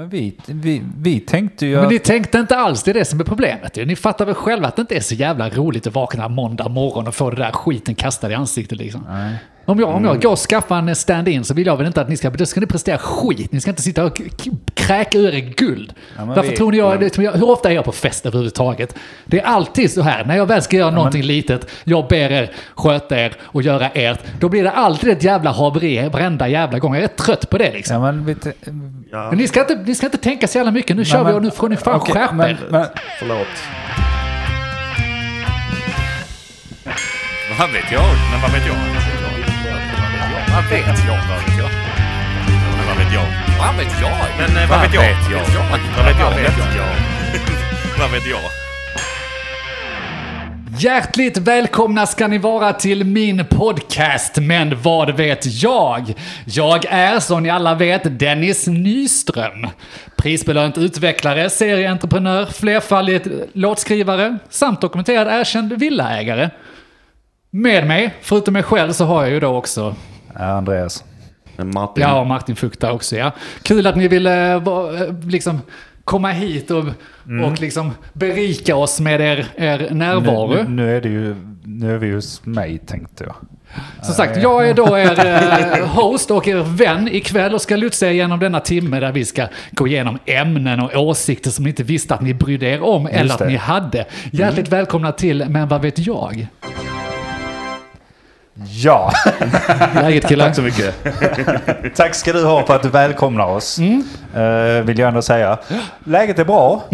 Men vi, vi, vi tänkte ju Men att... ni tänkte inte alls, det är det som är problemet. Ni fattar väl själva att det inte är så jävla roligt att vakna måndag morgon och få det där skiten kastad i ansiktet liksom. Om jag, om jag går och skaffar en stand-in så vill jag väl inte att ni ska, då ska ni prestera skit. Ni ska inte sitta och kräka ur er guld. men Varför vi- tror ni jag, det, hur ofta är jag på fest överhuvudtaget? Det är alltid så här, när jag väl ska göra någonting litet, jag ber er sköta er och göra ert, då blir det alltid ett jävla haveri varenda jävla gång. Jag är trött på det liksom. Ja, men vi, t- Men ni ska, inte, ni ska inte tänka så jävla mycket, nu kör vi men- och nu får ni fan okej, skärpa men, er. men, Förlåt. Vad vet jag? Men vad vet jag? Vad vet jag? Vad vet jag? Vet jag? Vad vet jag? Men eh, vad vet jag? Vad vet jag? Vad vet jag? Vad vet jag? Hjärtligt välkomna ska ni vara till min podcast Men vad vet jag? Jag är som ni alla vet Dennis Nyström. Prisbelönt utvecklare, serieentreprenör, flerfaldigt låtskrivare samt dokumenterad erkänd villaägare. Med mig, förutom mig själv, så har jag ju då också Andreas. Martin. Ja, och Martin där också ja. Kul att ni ville eh, liksom komma hit och, och liksom berika oss med er, er närvaro. Nu, nu, nu är det ju... Nu är vi hos mig tänkte jag. Som sagt, jag är då er eh, host och er vän ikväll och ska lotsa er igenom denna timme där vi ska gå igenom ämnen och åsikter som ni inte visste att ni brydde er om eller att det. ni hade. Hjärtligt välkomna till Men vad vet jag? Ja! Läget killar? Tack så mycket. Tack ska du ha för att du välkomnar oss. Mm. Eh, vill jag ändå säga. Läget är bra.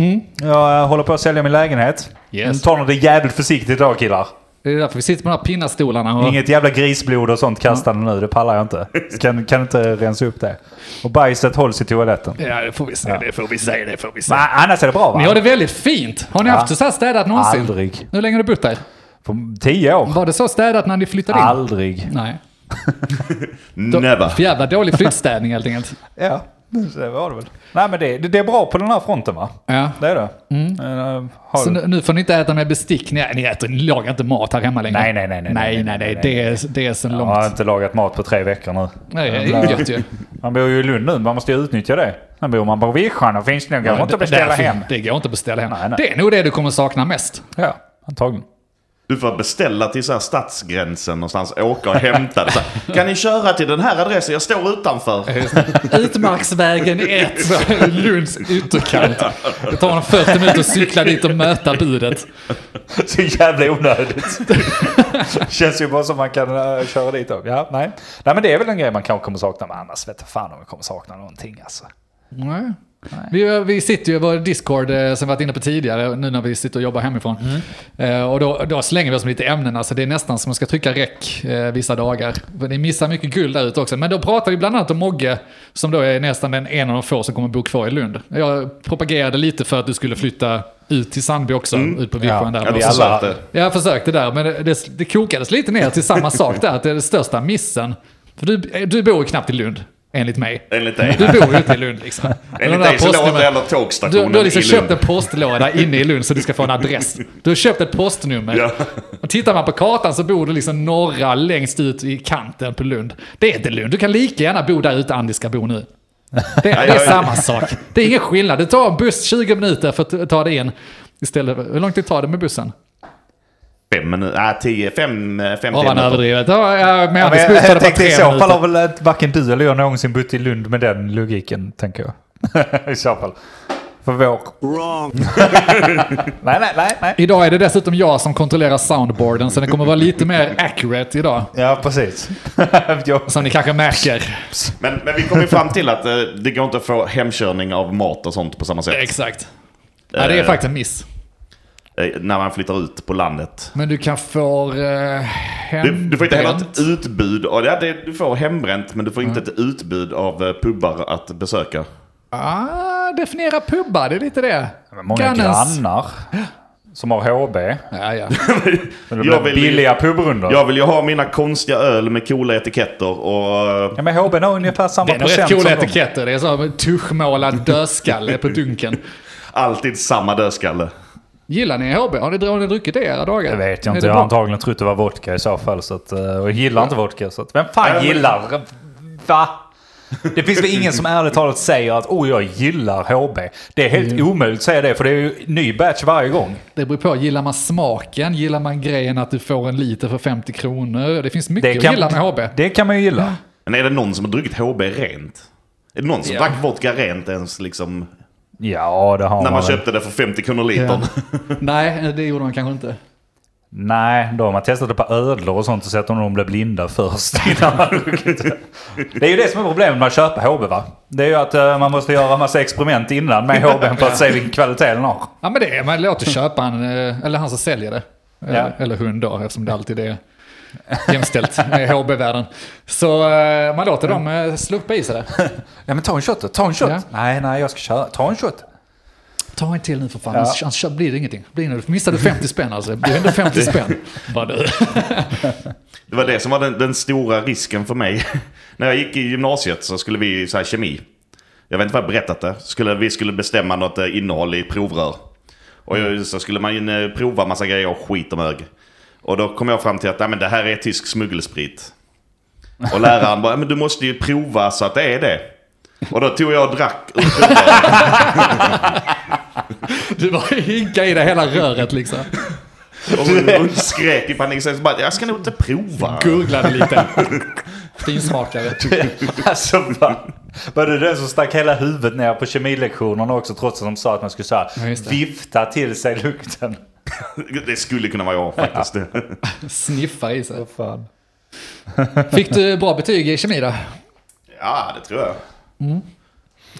Jag eh, håller på att sälja min lägenhet. Yes. Ni det jävligt försiktigt idag killar. Det är därför vi sitter på de här pinnastolarna. Och... Inget jävla grisblod och sånt kastande nu, det pallar jag inte. Kan, kan inte rensa upp det. Och bajset hålls i toaletten. Ja, det får vi se, det får vi se, det får vi se. Men annars är det bra va? Ni har det väldigt fint. Har ni Ja. haft så här städat någonsin? Aldrig. Hur länge har du bott där? På tio år? Var det så städat när ni flyttade in? Aldrig. Nej. Never. För jävla dålig flyttstädning helt enkelt. Ja, det var det väl. Nej men det, det, det är bra på den här fronten va? Ja. Det är det. Eh, har Så du- nu, nu får ni inte äta med bestick. Ni, ni, äter, ni lagar inte mat här hemma längre. Nej, nej, nej, nej, Nej, nej, nej, nej, Det är, det är sen Jag långt. har inte lagat mat på tre veckor nu. Nej, det är gött ju. Man bor ju i Lund nu, man måste ju utnyttja det. Sen bor man på Vischan och finns nog inte att beställa Därför- hem. Det går inte att beställa hem. Nej, nej. Det är nog det du kommer sakna mest. Ja, antagligen. Du får beställa till så här stadsgränsen någonstans, åka och hämta det. Så här, kan ni köra till den här adressen? Jag står utanför. Utmarksvägen 1, Lunds ytterkant. Det tar honom 40 minuter att cykla dit och möta budet. Så jävla onödigt. Känns ju bara som man kan uh, köra dit också. Ja, nej. nej, men det är väl en grej man kanske kommer sakna. Men annars vet jag fan om jag kommer sakna någonting alltså. Nej. Vi, vi sitter ju i vår Discord eh, som vi varit inne på tidigare, nu när vi sitter och jobbar hemifrån. Eh, och då, då slänger vi oss med lite ämnen, alltså det är nästan som att man ska trycka räck eh, vissa dagar. För Ni missar mycket guld där ute också. Men då pratar vi bland annat om Mogge, som då är nästan den en av de få som kommer bo kvar i Lund. Jag propagerade lite för att du skulle flytta ut till Sandby också, ut på Vischan där. Ja, vi alla- försökte. Jag försökte där, men det, det, det kokades lite ner till samma sak där, att det är den största missen. För du, du bor ju knappt i Lund, enligt mig. Enligt dig. Du bor ju ute i Lund liksom. Enligt dig så postnummer- hela du, tågstationen du har liksom köpt en postlåda inne i Lund så du ska få en adress. Du har köpt ett postnummer. Ja. Och tittar man på kartan så bor du liksom norra längst ut i kanten på Lund. Det är inte Lund. Du kan lika gärna bo där ute Andi ska bo nu. Det, det är ja, ja. samma sak. Det är ingen skillnad. Det tar en buss 20 minuter för att ta dig in. Istället, hur lång tid tar det med bussen? Fem minuter, nej tio, fem, eh, fem Åh, vad minuter. överdrivet. Ja, ja, men jag, jag det bara tänkte i så fall har väl eh, varken du eller jag någonsin bott i Lund med den logiken, tänker jag. I så fall. För vår... nej, nej, nej, nej. Idag är det dessutom jag som kontrollerar soundboarden så det kommer vara lite mer accurate idag. Ja, precis. jag, Som ni kanske märker. Men, men vi kom ju fram till att eh, det går inte att få hemkörning av mat och sånt på samma sätt. Exakt. Ja, det är Eh. faktiskt en miss. Eh, När man flyttar ut på landet. Men du kan få uh, Du, du får inte heller ett hembränt. utbud. Och ja, det, du får hembränt men du får inte ett utbud av eh, pubbar att besöka. Ah, definiera pubbar, det är lite det. många Grannens- grannar som har HB. Ja, ja. Men det Jag vill- billiga pubrundor. Jag vill ju ha mina konstiga öl med coola etiketter och... eh, Ja, men HB har ungefär samma Det är nog rätt procent coola som de. etiketter. Det är så tuschmålad dödskalle på dunken. Alltid samma dödskalle. Gillar ni HB? Har ni, har ni druckit det era dagar? Det vet jag inte. det Jag har antagligen trott det var vodka i så fall. Så att, eh, och jag gillar inte vodka. Så att, vem fan Ja, men- gillar... Va? Det finns väl ingen som ärligt talat säger att oh, jag gillar HB. Det är helt omöjligt att säga det för det är ju ny batch varje gång. Det beror på, gillar man smaken? Gillar man grejen att du får en liter för 50 kronor? Det finns mycket Det att kan, gilla med HB. det kan man ju gilla. Men är det någon som har druckit HB rent? Är det någon som Ja. drack vodka rent ens liksom? Ja, det har När man väl. köpte det för 50 kronor litern? Nej, det gjorde man kanske inte. Nej, då har man testat det på ödlor och sånt och sett om de blev blinda först man det. Är ju det som är problemet med att köpa HB va? Det är ju att eh, man måste göra massa experiment innan med HB för att se vilken kvalitet den har. Ja men det är, man låter köparen, eh, eller han som säljer det. Eh, Ja. Eller hund då, eftersom det alltid är jämställt med HB-världen. Så eh, man låter dem eh, sluppa i sig det. Ja men ta en shot då, ta en shot. Ja. Nej, nej jag ska köra. Ta en shot. Ta en till nu för fan, Ja. annars, annars blir det ingenting. Blir det, missar du 50 spänn alltså, det blir ändå 50 spänn. Bara du. Det var det som var den, den stora risken för mig. När jag gick i gymnasiet så skulle vi så här kemi. Jag vet inte vad jag berättat det. Skulle, vi skulle bestämma något eh, innehåll i provrör. Och jag- så skulle man ju eh, prova massa grejer och skit och mög. Och då kom jag fram till att Nej, men det här är tysk smuggelsprit. Och läraren bara, "Ja, men du måste ju prova så att det är det. Och då tog jag och drack ur. Du bara hinka i det hela röret liksom. Och hon, hon skrek i panik. Så jag bara, jag ska nog inte prova. Gurglade lite. Finsmakare. Alltså fan. Var det den som stack hela huvudet ner på kemilektionerna också trots att de sa att man skulle så här, vifta till sig lukten? Det skulle kunna vara jag faktiskt. Sniffa i sig. Fan. Fick du bra betyg i kemi då? Ja, det tror jag.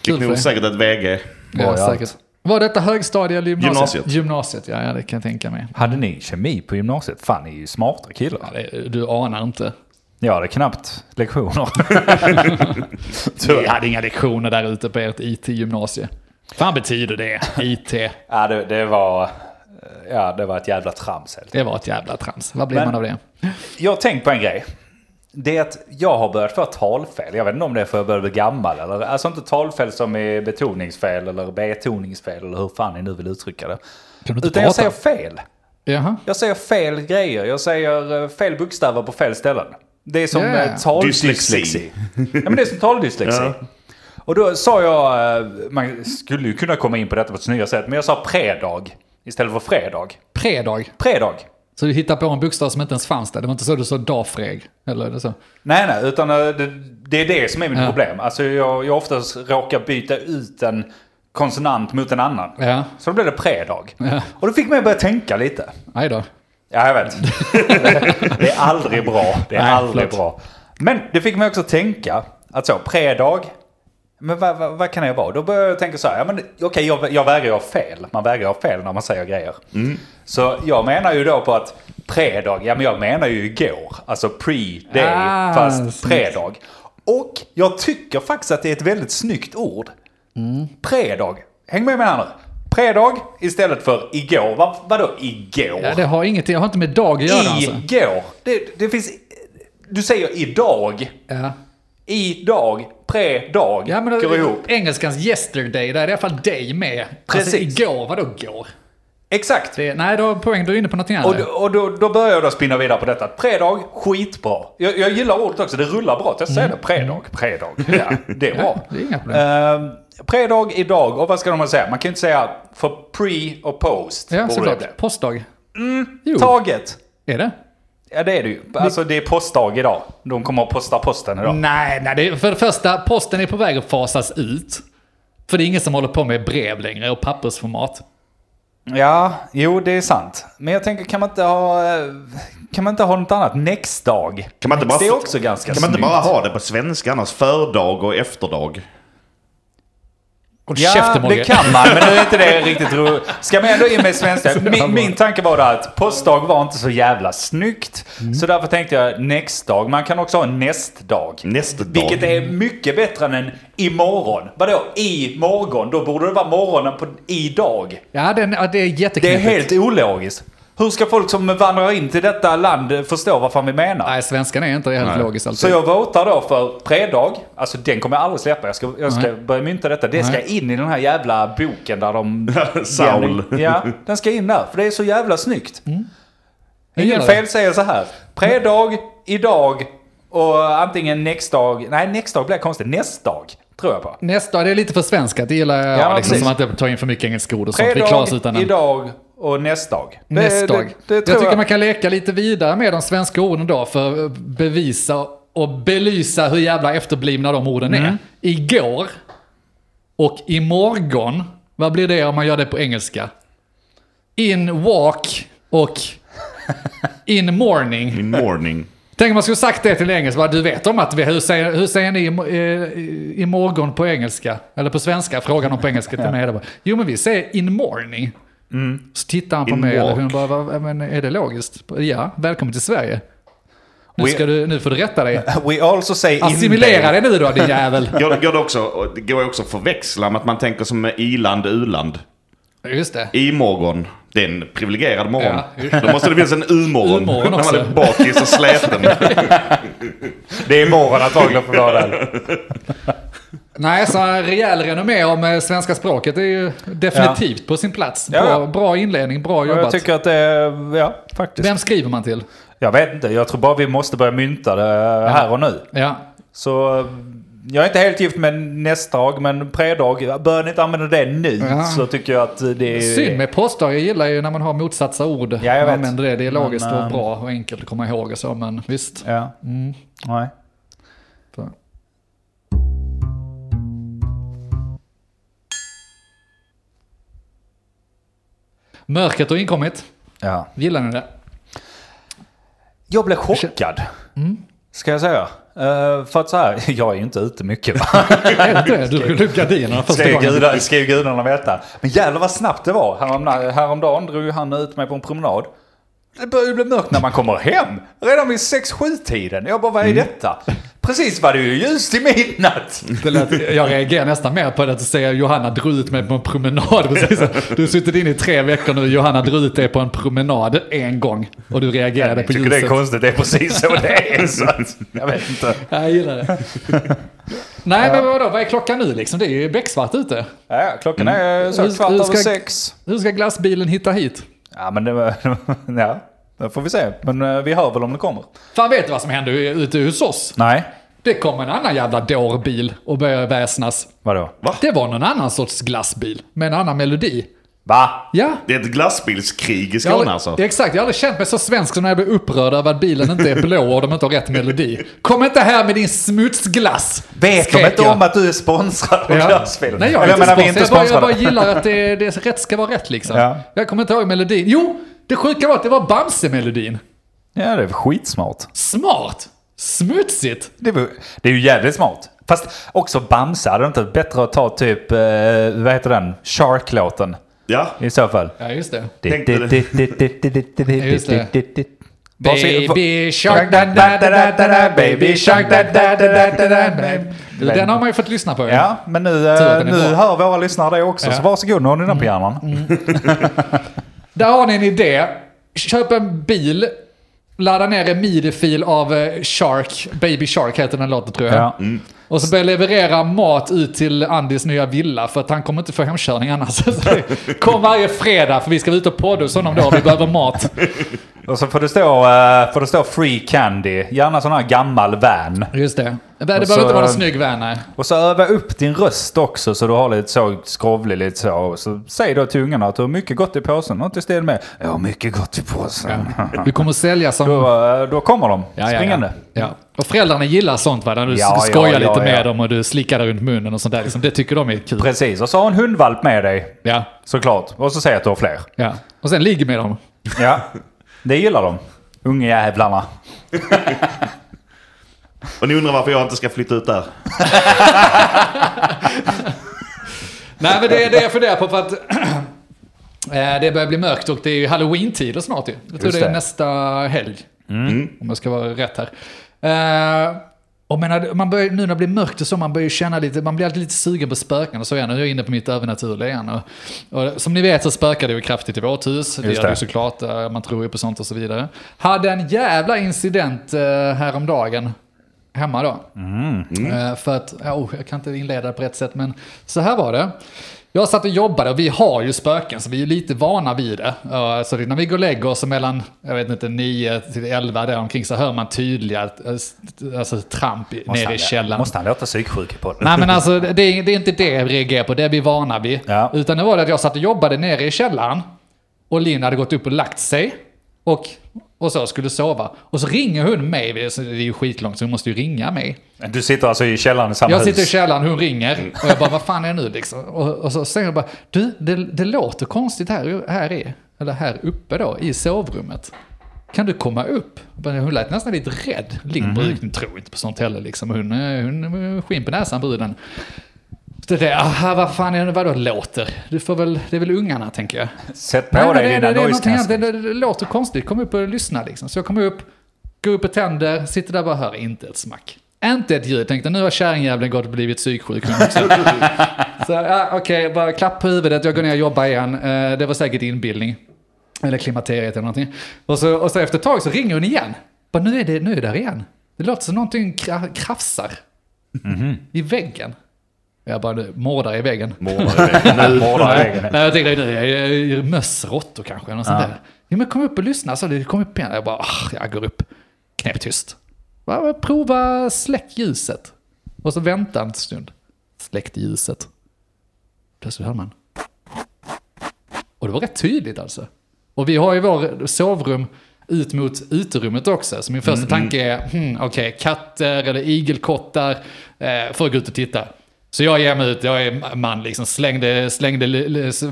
Kul Fick nog säkert ett VG. Ja, säkert. Var detta högstadie eller gymnasiet? Gymnasiet. Gymnasiet, ja, ja det kan jag tänka mig. Hade ni kemi på gymnasiet? Fan, ni är ju smarta killar. Ja, det, du anar inte. Jag hade knappt lektioner. Vi hade inga lektioner där ute på ert IT-gymnasie. Fan betyder det? IT. ja, det, det var... Ja, det var ett jävla trams helt Det var ett jävla trams. Vad blir Men- man av det? Jag har tänkt på en grej. Det är att jag har börjat få talfel. Jag vet inte om det är för att jag börjar bli gammal eller... Alltså inte talfel som är betoningsfel eller betoningsfel eller hur fan ni nu vill uttrycka det. Utan jag prata? säger fel. Jaha. Jag säger fel grejer. Jag säger eh, fel bokstäver på fel ställen. Det är som yeah. taldyslexi. Dyslexi. ja, men det är som taldyslexi. Ja. Och då sa jag, eh, man skulle ju kunna komma in på detta på ett snyggare sätt, men jag sa predag istället för fredag. Predag. Predag. Så du hittar på en bokstav som inte ens fanns där. Det var inte så du sa dafreg. Eller det så? Nej, nej, utan eh, det, det är det som är mitt Ja. problem. Alltså jag, jag oftast råkar byta ut en konsonant mot en annan. Ja. Så då blir det predag. Ja. Och då fick mig börja tänka lite. Nej då. Ja, jag vet. det är aldrig bra. Det är Nej, aldrig förlåt. bra. Men det fick mig också tänka att så, predag. Men vad, vad, vad kan det vara? Då började jag tänka så här, ja men okej jag, jag vägrar ju ha fel. Man vägrar ha fel när man säger grejer. Så jag menar ju då på att predag, ja men jag menar ju igår. Alltså pre-day Ah, fast predag. Och jag tycker faktiskt att det är ett väldigt snyggt ord. Predag. Häng med mig här nu. Predag istället för igår. Vad, vadå igår? Ja, det har inget, jag har inte med dag att göra alltså. Igår. Det, det finns... Du säger idag. Ja. Idag. Predag. Ja men går ihop. engelskans yesterday, där är det i alla fall day med. Precis. Alltså igår, vadå går? Exakt. Det, nej, då poäng, du är inne på något annat. Och, då- och då, då börjar jag då spinna vidare på detta. Predag, skitbra. Jag, jag gillar ordet också, det rullar bra. Jag säger det. Predag, predag. Ja, det är bra. Mm. det är inga problem. Uh, predag, idag. Och vad ska de säga? Man kan ju inte säga för pre och post. ja, såklart. Postdag. Jo, Taget. är det? Ja, det är det ju. Alltså det är postdag idag. De kommer att posta posten idag. Nej, nej det, för det första, posten är på väg att fasas ut. För det är ingen som håller på med brev längre och pappersformat. Ja, jo det är sant. Men jag tänker, kan man inte ha, eh, kan man inte ha något annat? Nextdag. Kan man inte bara, det är också ganska kan man inte snyggt. bara ha det på svenska annars? Fördag och efterdag. Håll Ja, käften det kan man, men nu är inte det riktigt roligt. Ska man ändå in med svenska? Min, min tanke var att postdag var inte så jävla snyggt. Mm. Så därför tänkte jag nextdag. Man kan också ha nästdag. Nästdag. Vilket är mycket bättre än en imorgon. Vadå i morgon? Då borde det vara morgonen på idag. Ja, det, ja, det är Det är jätteknepigt. helt ologiskt. Hur ska folk som vandrar in till detta land förstå vad fan vi menar? Nej, svenskan är inte helt Nej. logiskt alltid. Så jag votar då för predag. Alltså den kommer jag aldrig släppa. Jag ska, jag ska börja mynta detta. Det ska in i den här jävla boken där de... Saul. Ja, den ska in där. För det är så jävla snyggt. Jag Ingen fel säger så här. Predag, idag, Och antingen next dag, nej next dag blir konstigt, nästa dag tror jag på. Nästa, det är lite för svenskat. Det gillar jag. Ja, liksom, som att inte tar in för mycket engelska ord och sånt. Vi Fredag, klarar oss utan en. idag och nästa dag. Det- Nästa dag. Det, det, jag tycker jag. man kan leka lite vidare med de svenska orden då för att bevisa och belysa hur jävla efterblivna de orden Mm. är. Igår och imorgon, vad blir det om man gör det på engelska? In walk och in morning. In morning. Tänk om man skulle sagt det till engelska, bara, du vet om att vi, hur, säger, hur säger ni i, i, imorgon på engelska? Eller på svenska, frågan om på engelska till mig. Jo men vi säger in morning. Så tittar han på In mig, walk. hon bara, "Va- men är det logiskt? Ja, välkommen till Sverige. Nu, We- ska du, nu får du rätta dig. We also say Assimilera dig nu då din jävel. Går, går det också, och går också att förväxla med att man tänker som i-land, u-land. Just det. I morgon. Det är en privilegierad morgon. Ja, Då måste det finnas en u-morgon. U-morgon När man är bakis och släten. Det är imorgon antagligen för vår del. Nej, så en rejäl renommé om eh, svenska språket är ju definitivt på sin plats. Ja, ja. Bra, bra inledning, bra Och Jag jobbat. tycker att det är, ja faktiskt. Vem skriver man till? Jag vet inte, jag tror bara vi måste börja mynta det här och nu. Ja, Så eh, jag är inte helt gift med nästdag, men predag, bör ni inte använda det nu Ja. så tycker jag att det är... Synd med postdag, jag gillar ju när man har motsatsa ord. Ja, jag man vet. använder det, det är logiskt Men, och ehm, bra och enkelt att komma ihåg och så, men visst. Ja. Nej. Mörkret har inkommit. Ja. Gillar ni det? Jag blev chockad. Mm. Ska jag säga. Eh, för att så här, jag är ju inte ute mycket va. Inte? Du drog upp gardinerna första Ska gången. gudarna, ska ju gudarna veta. Men jävlar vad snabbt det var. Härom, häromdagen drog han ut mig på en promenad. Det börjar ju bli mörkt när man kommer hem. Redan vid 6-7 tiden. Jag bara, vad är Mm. detta? Precis var det ju ljust i midnatt. Det lät, jag reagerar nästan mer på det att säger Johanna drog ut mig på en promenad. Precis. Du har suttit inne i tre veckor nu, Johanna drog ut dig på en promenad en gång. Och du reagerade Jag på tycker det är ljuset. konstigt, det är precis så det är. Så att, jag vet inte. Jag gillar det. Nej men vadå, vad är klockan nu liksom? Det är ju becksvart ute. Ja, klockan är så Hur- kvart hur över ska- sex. Hur ska glassbilen hitta hit? Ja, men det var, ja, det får vi se. Men eh, vi hör väl om det kommer. Fan vet du vad som hände ute hos oss? Nej, Det kom en annan jävla dårbil och började väsnas. vadå? Det var någon annan sorts glassbil med en annan melodi. Va? Ja. Det är ett glassbilskrig i Skåne aldrig, alltså. Exakt, jag har aldrig känt mig så svensk som när jag blir upprörd över att bilen inte är blå och de inte har rätt melodi. Kom inte här med din smutsglass! Vet de inte jag. om att du är sponsrad av Ja. glassfilm? Nej, jag är Eller inte sponsrad. är inte jag, bara, jag bara gillar att det, det rätt ska vara rätt liksom. Ja. Jag kommer inte ihåg melodin. Jo, det sjuka var att det var Bamse-melodin. Ja, det är skitsmart. Smart! Smutsigt! Det är, det är ju jävligt smart. Fast också Bamse, hade det inte varit bättre att ta typ, eh, vad heter den? Shark-låten Ja. i så fall. Ja, just det. Just Baby shark da da da da da da Baby shark da da da da da da. Du, Den har man ju fått lyssna på. Ja, men nu, eh, nu hör våra lyssnare det också. Ja. Mm. Så varsågod, nu har ni den på hjärnan. Där har ni en idé. Köp en bil, ladda ner en midi-fil av eh, Shark, Baby Shark heter den låten tror jag. Ja. Och så börja leverera mat ut till Andys nya villa för att han kommer inte få hemkörning annars. Kom varje fredag för vi ska ut och podda hos honom då, vi behöver mat. Och så får det, stå, eh, får det stå free candy. Gärna sån här gammal van. Just det. Det behöver inte vara någon snygg van nej. Och så öva upp din röst också så du har lite så skrovlig lite så. Så säg då till ungarna att du har mycket gott i påsen. Något i stil med Jag har mycket gott i påsen. Du kommer sälja som... Då, eh, då kommer de Ja, ja, springande. ja. ja. Och föräldrarna gillar sånt va? När du Ja, skojar ja, ja, lite med ja. dem och du slickar runt munnen och sånt där. Liksom. Det tycker de är kul. Precis, och så har en hundvalp med dig. Ja, Såklart. Och så säg att du har fler. ja. Och sen ligger med dem. Ja, det gillar de. Ungjävlarna. Och ni undrar varför jag inte ska flytta ut där. Nej men det är det jag funderar på för att eh, det börjar bli mörkt och det är ju halloween-tider snart ju. Jag tror Just det är det. nästa helg. Om jag ska vara rätt här. Och menar, man börjar, nu när det blir mörkt och så, man börjar känna lite, man blir alltid lite sugen på spöken och så igen. Nu är jag inne på mitt övernaturliga igen. Och, och som ni vet så spökar det ju kraftigt i vårt hus. Det Just gör det det. ju såklart, eh, man tror ju på sånt och så vidare. Hade en jävla incident eh, häromdagen hemma då. Eh, för att, oh, jag kan inte inleda det på rätt sätt, men så här var det. Jag satt och jobbade och vi har ju spöken så vi är lite vana vid det. Så när vi går och lägger oss mellan, jag vet inte, 9 till 11 där omkring så hör man tydliga eh, alltså, tramp Måste nere i källaren. Måste han låta psyksjuk på det? Nej men alltså det är, det är inte det jag reagerar på, det är vi vana vid. Ja. Utan det var det att jag satt och jobbade nere i källaren och Linn hade gått upp och lagt sig. Och, och så skulle sova. Och så ringer hon mig, det är ju skitlångt så hon måste ju ringa mig. Du sitter alltså i källaren i samma Jag hus? sitter i källaren, hon ringer och jag bara vad fan är det nu liksom? Och, och så säger jag bara du, det, det låter konstigt här, här är, eller här uppe då, i sovrummet. Kan du komma upp? Hon lät nästan lite rädd. Linn brukar tror inte på sånt heller liksom. Hon, eh, hon skinn på näsan bruden. Det där, aha, vad fan är det, vadå låter? Du får väl, det är väl ungarna tänker jag. Sätt på Nej, dig det, dina det, det, noise det, cancelling. det, det låter konstigt, kom upp och lyssna liksom. Så jag kommer upp, går upp och tänder, sitter där och bara hör inte ett smack. Inte ett ljud, tänkte nu har kärringjäveln gått och blivit psyksjuk. så ja, okej, bara klapp på huvudet, jag går ner och jobbar igen. Eh, det var säkert inbildning. Eller klimakteriet eller någonting. Och så, och så efter ett tag så ringer hon igen. Bara, nu är det nu är det där igen. Det låter som någonting kra- krafsar. I väggen. Jag bara, nu, mordar i väggen. Mordar Nej, väggen. nej, jag tänkte nu, jag är möss, råttor kanske, eller något sånt Ja. där. Ja, men kom upp och lyssna, så det kom upp igen. Jag bara, ah, jag går upp, knäpptyst. Bara, Prova släck ljuset. Och så vänta en stund. Släckte ljuset. Plötsligt hör man. Och det var rätt tydligt alltså. Och vi har ju vår sovrum ut mot uterummet också. Så min första tanke är, hmm, okej, katter eller igelkottar, eh, får gå ut och titta. Så jag ger mig ut, jag är man liksom, slängde, slängde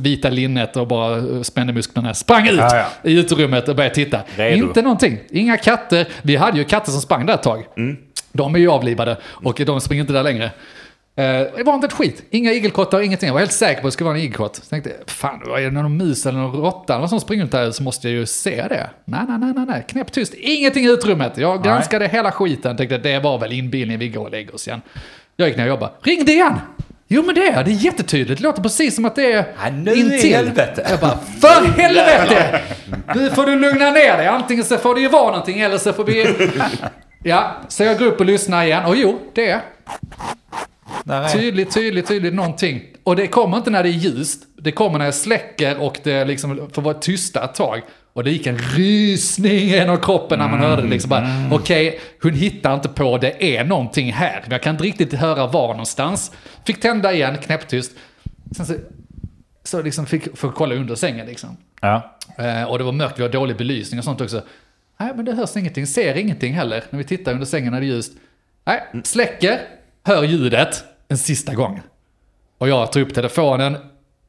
vita linnet och bara eh, spände musklerna. Sprang ut Ja, ja. i uterummet och började titta. Redo. Inte någonting, inga katter. Vi hade ju katter som sprang där ett tag. De är ju avlivade och de springer inte där längre. Eh, det var inte ett skit. Inga igelkottar, ingenting. Jag var helt säker på att det skulle vara en igelkott. Så tänkte, fan, är det någon mus eller någon råtta eller som springer runt här så måste jag ju se det. Nej, nej, nej, nej, nej. knäpptyst. Ingenting i utrymmet. Jag granskade hela skiten. Tänkte, det var väl inbildning, vi går och lägger oss igen. Jag gick ner och jobbade. Ringde igen! Jo men det är det, är jättetydligt. Det låter precis som att det är Ja, nu i helvete. Jag bara, för helvete! Nu får du lugna ner dig. Antingen så får det ju vara någonting eller så får vi... Ja, så jag går upp och lyssnar igen. Och jo, det är Är- tydligt, tydligt, tydligt någonting. Och det kommer inte när det är ljust. Det kommer när jag släcker och det liksom får vara tysta ett tag. Och det gick en rysning genom kroppen när man hörde det. Liksom bara, Okej, hon hittar inte på det är någonting här. Men jag kan inte riktigt höra var någonstans. Fick tända igen, knäpptyst. Sen så, så liksom fick, fick kolla under sängen liksom. Ja. Eh, och det var mörkt, vi har dålig belysning och sånt också. Nej, men det hörs ingenting, ser ingenting heller. När vi tittar under sängen när det är ljust. Nej, släcker, hör ljudet en sista gång. Och jag tar upp telefonen,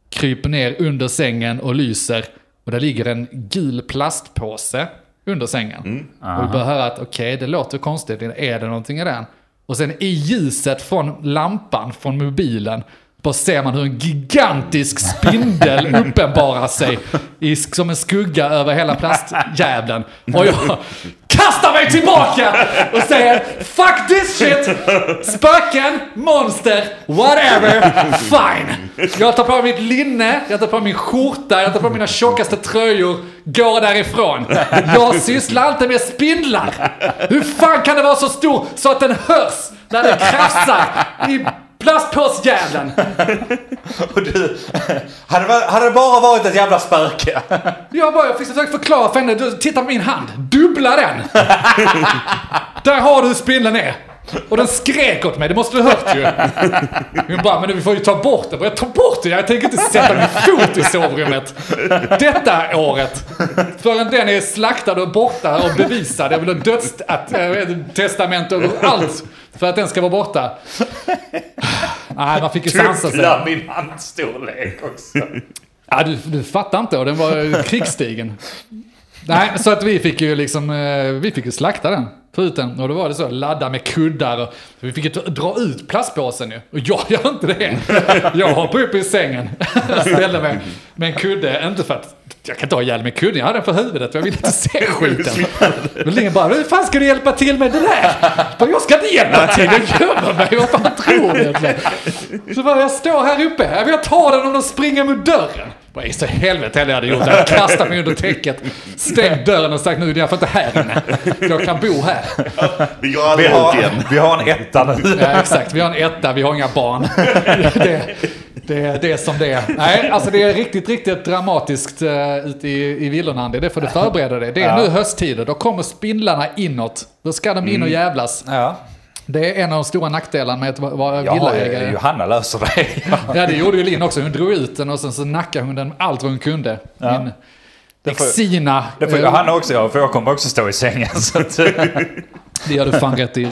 kryper ner under sängen och lyser. Och där ligger en gul plastpåse under sängen. Och vi börjar höra att okej, det låter konstigt, är det någonting i den? Och sen i ljuset från lampan från mobilen bara ser man hur en gigantisk spindel uppenbarar sig i, som en skugga över hela plastjävlen. Och jag kastar mig tillbaka och säger Fuck this shit! Spöken, monster, whatever, fine. Jag tar på mig mitt linne, jag tar på min skjorta, jag tar på mina tjockaste tröjor, går därifrån. Jag sysslar inte med spindlar. Hur fan kan det vara så stor så att den hörs när den krafsar i plastpåsjäveln? Och du, hade, det- hade det bara varit ett jävla spöke? Jag bara, jag fick försöka förklara för henne. Du, titta på min hand. Dubbla den. Där har du spindeln är. Och den skrek åt mig, det måste du ha hört ju. Hon bara, men vi får ju ta bort det. Jag ta bort det, jag tänker inte sätta min fot i sovrummet. Detta året. Förrän den är slaktad och borta och bevisad. Jag vill ha dödstestament och allt. För att den ska vara borta. Nej, man fick ju sansa sig. Dubbla min handstorlek också. Ja, du, du fattar inte och den var krigsstigen. Nej, så att vi fick ju liksom, eh, vi fick ju slakta den. Ta ut den och då var det så, ladda med kuddar och vi fick ju dra- ut plastpåsen ju. Och jag gör inte det. Jag hoppar upp i sängen, ställde mig med en kudde, inte för att jag kan ha ihjäl med kudden, jag hade den för huvudet för jag ville inte se skiten. Men Lingen bara, hur fan ska du hjälpa till med det där? Jag Jag ska inte hjälpa till, jag gömmer mig, vad fan tror du egentligen? Så bara, jag står här uppe, jag vill ta den om de springer mot dörren. Vad i så helvete hade jag hade gjort? Jag hade kastat mig under täcket, stängt dörren och sagt nu är jag får inte här inne. Jag kan bo här. Vi går Vi aldrig ut har, igen. vi har en etta nu. Ja, exakt, vi har en etta, vi har inga barn. Det, Det är det är som det är. Nej, alltså det är riktigt, riktigt dramatiskt uh, ute i, i villorna, Andy. Det får du förbereda dig. Det är Ja. nu hösttider, då kommer spindlarna inåt. Då ska de in och jävlas. Ja. Det är en av de stora nackdelarna med att va- vara villaägare. Johanna löser det. Ja, det gjorde ju Linn också. Hon drog ut den och sen så nackade hon den allt vad hon kunde. Ja. Min Det får- Exina. Det får eh, Johanna också göra, för jag kommer också stå i sängen. Så att, det gör du fan rätt i.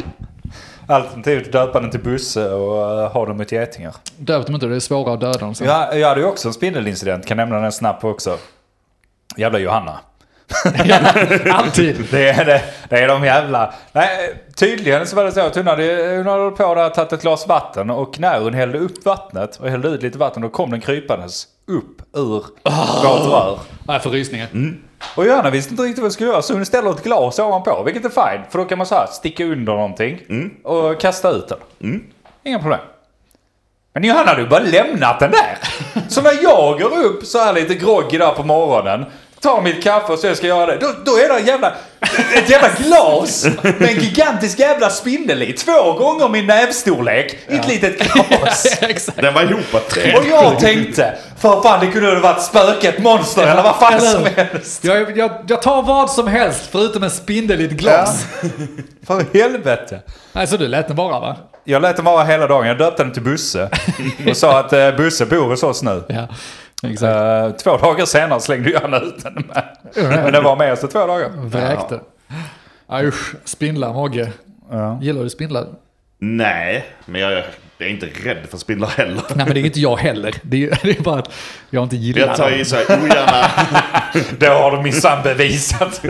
alternativt döpa den till Busse och uh, ha dem mot getingar. Döpt dem inte, det är svårare att döda dem sen. Jag, jag hade ju också en spindelincident, kan nämna den snabbt också. Jävla Johanna. Alltid. Det är, det, det är de jävla... Nej, tydligen så var det så att hon hade, hon hade på där tagit ett glas vatten och när hon hällde upp vattnet och hällde ut lite vatten då kom den krypandes upp ur vårt rör. Nej, för rysningar. Och Johanna visste inte riktigt vad hon skulle göra så hon ställer ett glas ovanpå, vilket är fine. För då kan man så här sticka under någonting och kasta ut den. Inga problem. Men Johanna hade ju bara lämnat den där. Så när jag går upp så här lite groggy där på morgonen, tar mitt kaffe och så jag ska göra det. Då, då är det en jävla, ett jävla glas med en gigantisk jävla spindel i. Två gånger min nävstorlek i ett litet glas. Den var ihop Och jag tänkte, för fan det kunde ha varit spöket, monster eller vad fan Eller som helst. Jag, jag, jag tar vad som helst förutom en spindel i ett glas. För helvete. Nej, så du lät den vara va? Jag lät den vara hela dagen. Jag döpte den till Busse. Och sa att eh, Busse bor hos oss nu. Ja, exakt. Eh, två dagar senare slängde jag ut den med. Men den var med oss i två dagar. Vräkte. Ja. Usch, spindlar Mogge. Ja. Gillar du spindlar? Nej, men jag, jag är inte rädd för spindlar heller. Nej men det är inte jag heller. Det är, det är bara att jag inte gillar Jag tar dem. ju så här ogärna, Det har du minsann bevisat.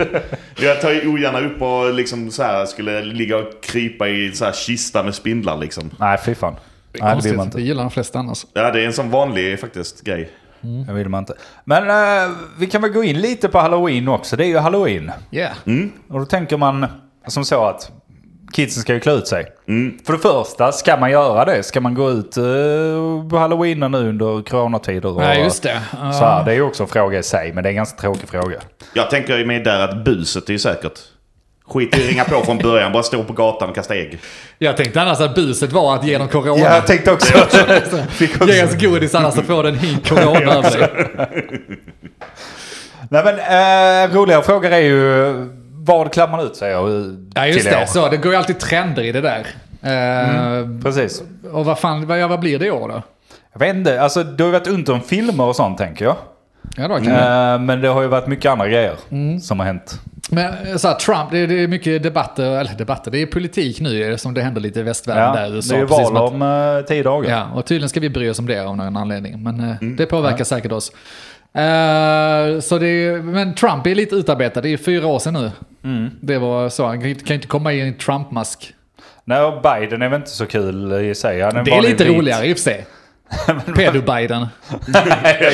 jag tar ju ogärna upp och liksom så här skulle ligga och krypa i så här kista med spindlar liksom. Nej, fy fan. Det är Nej, det vill man Det inte. gillar de flesta annars. Ja, det är en sån vanlig faktiskt grej. Det vill man inte. Men eh, vi kan väl gå in lite på halloween också. Det är ju halloween. Yeah. Och då tänker man som så att kidsen ska ju klä ut sig. För det första, ska man göra det? Ska man gå ut eh, på halloween nu under coronatider? Och, Nej, just det. Så här, det är ju också en fråga i sig, men det är en ganska tråkig fråga. Jag tänker ju mig där att buset är ju säkert. Skit i att ringa på från början, bara stå på gatan och kasta ägg. Jag tänkte annars att buset var att genom corona. Ja, jag tänkte också. Också. Ge oss godis annars så får den hit corona över dig. Nej men eh, roligare frågor är ju vad klär man ut sig och, Ja just det, år? så det går ju alltid trender i det där. Eh, Precis. Och vad fan, vad, vad blir det i år då? Jag vet inte, alltså det har ju varit ont om filmer och sånt tänker jag. Ja då kan. Eh, men det har ju varit mycket andra grejer Mm. som har hänt. Men eh, så här, Trump, det är, det är mycket debatter, eller debatter, det är politik nu eh, som det händer lite i västvärlden Ja, där i det USA. är val att- om eh, tio dagar. Ja, och tydligen ska vi bry oss om det av någon anledning. Men eh, det påverkar säkert oss. Eh, så det är, men Trump är lite utarbetad, det är fyra år sedan nu. Det var så, han kan inte- komma i en Trump-mask. Nej, och Biden är väl inte så kul i sig. Han en Det är lite vit- roligare i och för sig. Pedo-Biden.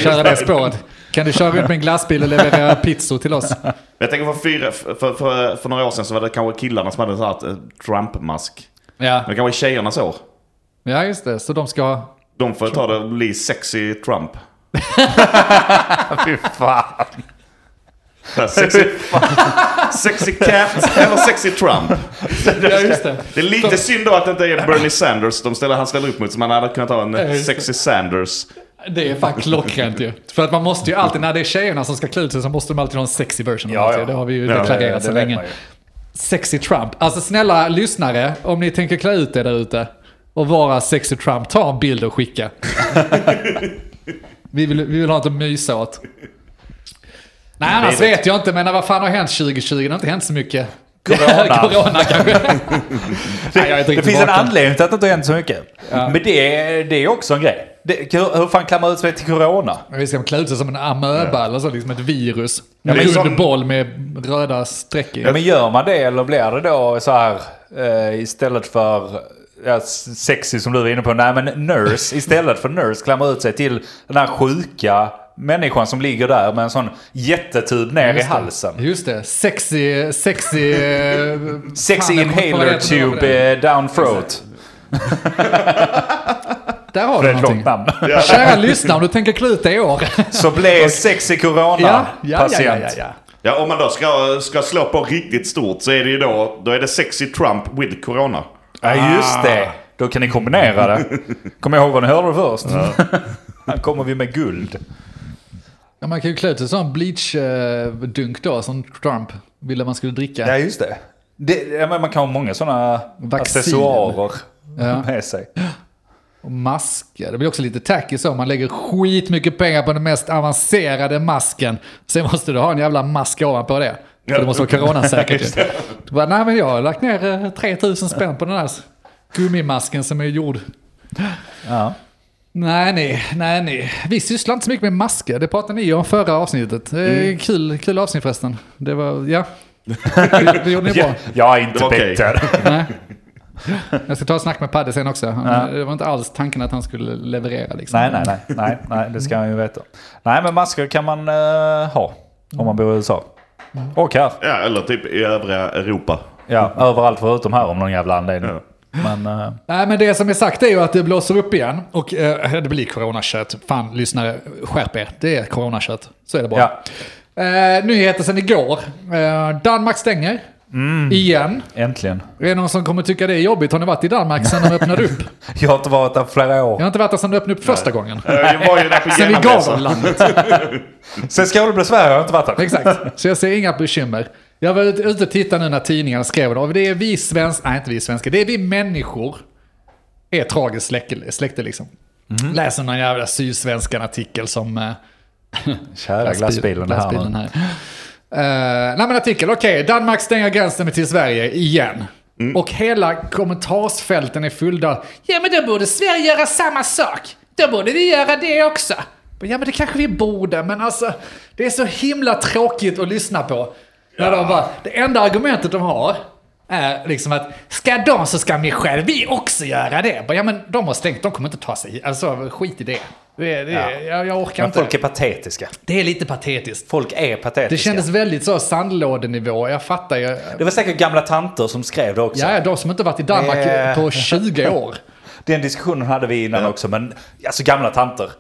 Köra det spåret. Kan du köra runt med en glassbil och leverera pizzor till oss? Jag tänker för, fyra, för, för, för några år sedan så var det kanske killarna som hade så här ett, eh, Trump-mask. Ja. Men kanske tjejernas år. ja, just det. Så de ska... De får ta det och bli sexy Trump. Fy fan. Sexy, sexy cat eller sexy Trump. Ja, just det. Det är lite synd då att det inte är Bernie Sanders de ställer, han ställer upp mot. Så man hade kunnat ha Ja, en det. sexy Sanders. Det är fan klockrent ju. För att man måste ju alltid, när det är tjejerna som ska klä ut sig så måste de alltid ha en sexy version. Ja, Ja, ja. Det har vi ju Ja, deklarerat det så vet länge. Sexy Trump. Alltså snälla lyssnare, om ni tänker klä ut er där ute och vara sexy Trump, ta en bild och skicka. vi, vill, vi vill ha något att mysa åt. Nej, annars vet jag inte, men vad fan har hänt 2020? Det har inte hänt så mycket. Corona. Corona kanske. Nej, Det finns en vaken. anledning till att det inte har hänt så mycket. Men det det är också en grej. Det, hur, hur fan klär man ut sig till corona? Vi ska klä ut sig som en amöba eller så, liksom ett virus. Ja, men rund boll med röda streck i. Ja, men gör man det eller blir det då så här eh, istället för ja, sexy som du var inne på, nej men nurse istället för nurse klär man ut sig till den här sjuka människan som ligger där med en sån jättetub ner i halsen. Just det, sexy, sexy... eh, Sexy fan, inhaler tube eh, down throat. Där har du någonting. namn. Kära lyssnare, om du tänker klä ut dig i år. Så blev sexy ja, ja, corona-patient. ja, ja, ja. Ja, om man då ska, ska slå på riktigt stort så är det ju då, då är det sexy Trump with corona. Ja, just det. Då kan ni kombinera det. Kom ihåg vad ni hörde först. Här kommer vi med guld. Ja, man kan ju klä ut en sån bleach-dunk då som Trump ville man skulle dricka. Ja, just det. det ja, men man kan ha många sådana accessoarer Ja. med sig. Och masker. Det blir också lite tacky så. Man lägger skitmycket pengar på den mest avancerade masken. Sen måste du ha en jävla mask ovanpå det. För det måste vara coronasäkert ju. Du bara, nej men jag har lagt ner eh, 3000 spänn på den här gummimasken som är gjord. Ja. Nej, nej, nej, nej. Vi sysslar inte så mycket med masker. Det pratade ni om förra avsnittet. Det är kul, kul avsnitt förresten. Det var, ja. Det, det gjorde ni bra. Jag är inte bitter. Nej. Jag ska ta ett snack med Padde sen också. Han, Det var inte alls tanken att han skulle leverera liksom. Nej, nej, nej, nej, nej, det ska han ju veta. Nej, men masker kan man eh, ha om man bor i USA. Och här. Ja, eller typ i övriga Europa. Ja, överallt förutom här om någon jävla anledning. Ja. Men eh, Nej, men det som är sagt är ju att det blåser upp igen. Och eh, det blir coronakött. Fan, lyssnare, skärp er. Det är coronakött. Så är det bara. ja, Eh, nyheter sen igår. Danmark stänger. Igen. äntligen. Är det någon som kommer tycka det är jobbigt? Har ni varit i Danmark sen de öppnade upp? Jag har inte varit där flera år. Jag har inte varit där sen de öppnade upp första gången. Eh, Jag var ju där på Sen vi gav dem landet. Sen Skåne blev Sverige har jag inte varit där. Exakt. Så jag ser inga bekymmer. Jag var ute och tittade nu när tidningarna skrev det. Och det är vi svenskar, nej inte vi svenskar, det är vi människor. Är tragiskt släkte, släkte liksom. Läser någon jävla Sydsvenskan artikel som... eh, Kära glassbilen här glassbilen nu. här. Uh, nej men artikel, okej, Danmark stänger gränsen till Sverige igen. Och hela kommentarsfälten är fyllda. Ja men då borde Sverige göra samma sak. Då borde vi göra det också. Ja men det kanske vi borde, men alltså det är så himla tråkigt att lyssna på. När de bara, det enda argumentet de har är liksom att ska de så ska vi själv vi också göra det. Ja men de har stängt, de kommer inte ta sig Alltså skit i det. det, det Ja. jag, jag orkar Men inte. folk är patetiska. Det är lite patetiskt. Folk är patetiska. Det kändes väldigt så sandlådenivå, jag fattar ju. Det var säkert gamla tanter som skrev det också. Ja, de som inte varit i Danmark Det- på 20 år. Den diskussionen hade vi innan också, men alltså gamla tanter.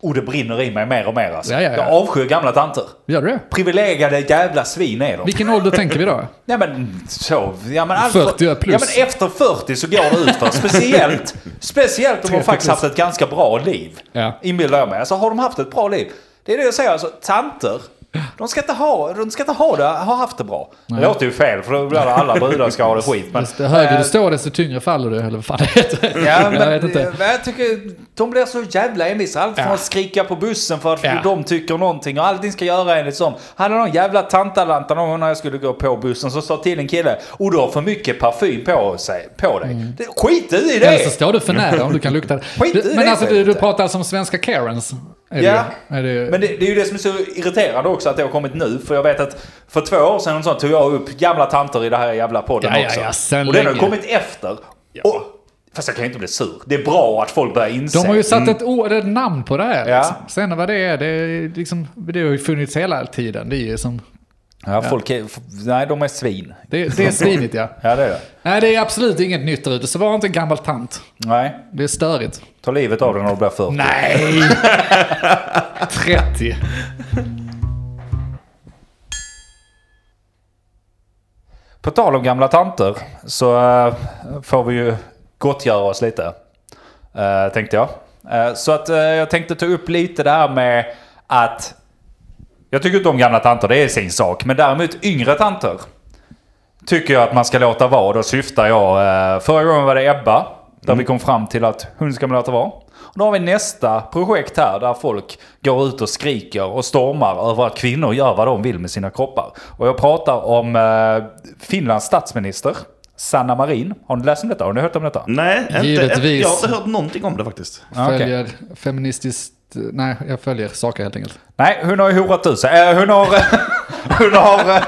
Och det brinner i mig mer och mer alltså. Ja, ja, ja. Jag avskyr gamla tanter. Gör du det? Privilegierade jävla svin är de. Vilken ålder tänker vi då? Nej men så, ja men allt 40 plus. Ja men efter 40 så går det ut för. Speciellt, speciellt om de 30 faktiskt haft ett ganska bra liv. Ja. Inbillar jag mig. Alltså har de haft ett bra liv. Det är det jag säger, alltså tanter. De ska inte ha, de ska inte ha, det, ha haft det bra. Det låter ju fel för då blir det alla brudar ska ha det skit. Men, Desto högre Eh, du står desto tyngre faller du, eller vad fan det heter. Ja, men jag vet inte. jag tycker de blir så jävla envisa. Allt från Ja. att skrika på bussen för att Ja. de tycker någonting och allting ska göra enligt som. Hade någon jävla tantalanta någon gång när jag skulle gå på bussen så sa till en kille och du har för mycket parfym på, sig, på dig. Mm. Det, skit i Eller så det! står du för nära om du kan lukta det. Skit Du- det, Men alltså för du, du pratar alltså om svenska Karens. Är Ja, det, är det, men det, det är ju det som är så irriterande också att det har kommit nu. För jag vet att för två år sedan så tog jag upp gamla tanter i det här jävla podden Ja, ja, också. ja, sen och den har kommit efter. Och, fast jag kan ju inte bli sur. Det är bra att folk börjar inse. de har ju satt ett, ord, ett namn på det här. Ja. Liksom. Sen vad det är, det, är liksom, det har ju funnits hela tiden. Det är ju som... Ja, folk är... Nej, de är svin. Det, det är svinigt ja. Ja, det är det. Nej, det är absolut inget nytt där ute. Så var inte en gammal tant. Nej, Det är störigt. ta livet av den när du blir 40. Nej! 30. På tal om gamla tanter så eh, får vi ju gottgöra oss lite. Uh, tänkte jag. Eh, så att eh, jag tänkte ta upp lite det här med att jag tycker inte om gamla tanter, det är sin sak. Men däremot yngre tanter tycker jag att man ska låta vara. Då syftar jag... Uh, förra gången var det Ebba. Där vi kom fram till att hon ska man låta vara. Och då har vi nästa projekt här där folk går ut och skriker och stormar över att kvinnor gör vad de vill med sina kroppar. Och jag pratar om eh, Finlands statsminister, Sanna Marin. Har ni läst om detta? Har ni hört om detta? Nej, inte, Givetvis. jag har inte hört någonting om det faktiskt. Följer feministiskt... Nej, jag följer saker helt enkelt. Nej, hon har ju horat ut sig. Eh, hon har... hon har...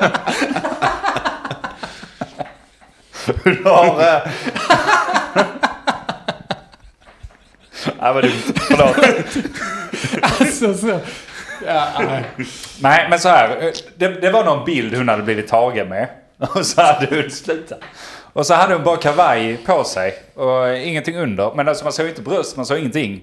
hon har... Nej, vad dumt. Förlåt. Alltså, så. Ja, nej. Nej, men så här. Det, det var någon bild hon hade blivit tagen med. Och så hade hon slutat. Och så hade hon bara kavaj på sig och ingenting under. Men alltså man såg inte bröst, man såg ingenting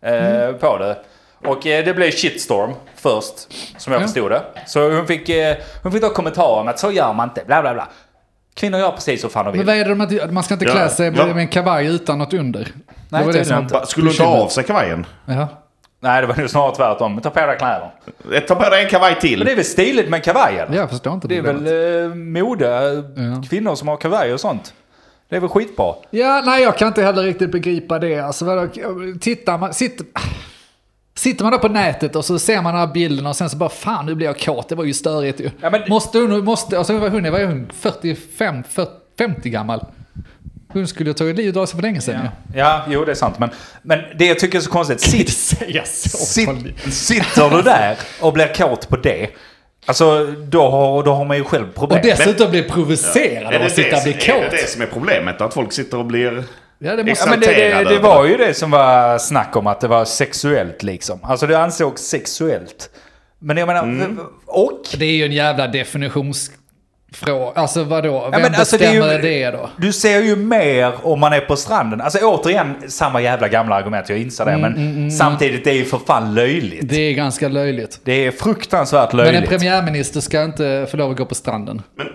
eh, på det. Och eh, det blev shitstorm först, som jag Ja. förstod det. Så hon fick, eh, hon fick då kommentarer om att så gör man inte, bla bla bla. Kvinnor gör precis vad fan de Men vill. vad är det de inte, man ska inte klä sig ja. med en kavaj utan något under. Nej, det var det som inte. Skulle du ta av sig kavajen? Ja. Nej, det var nog snarare tvärtom. Ta på dig kläder. Eh, Ta på dig en kavaj till. Men det är väl stiligt med kavajen? Jag förstår inte Det är problemet. väl eh, mode, Ja. kvinnor som har kavaj och sånt. Det är väl skitbra. Ja, nej jag kan inte heller riktigt begripa det. Alltså, vadå, tittar man, sitter, sitter man där på nätet och så ser man den här bilden och sen så bara fan nu blir jag kåt, det var ju störigt ju. Ja, men- Måste hon, måste, alltså vad hon är, vad är hon, 45, 40, 50 gammal? Hon skulle ju tagit livet av sig för länge sedan ju. Ja, jo det är sant. Men, men det jag tycker är så konstigt, sitt, säga så. sitt, sitter du där och blir kåt på det, alltså då har, då har man ju själv problem. Och dessutom bli provocerad Är av att sitta och det, bli är det kåt. det som är problemet? Att folk sitter och blir... Ja, det måste, Ja, men det, det, det var ju det som var snack om att det var sexuellt liksom. Alltså det ansågs sexuellt. Men jag menar, Mm. och? det är ju en jävla definitionsfråga. Alltså vadå, vem men alltså, det är ju- bestämmer det, då? Du ser ju mer om man är på stranden. Alltså återigen, samma jävla gamla argument, jag inser det. men samtidigt, det är ju för fan löjligt. Det, Det är ganska löjligt. är fruktansvärt Men en löjligt. premiärminister ska inte få lov att gå på stranden. Men,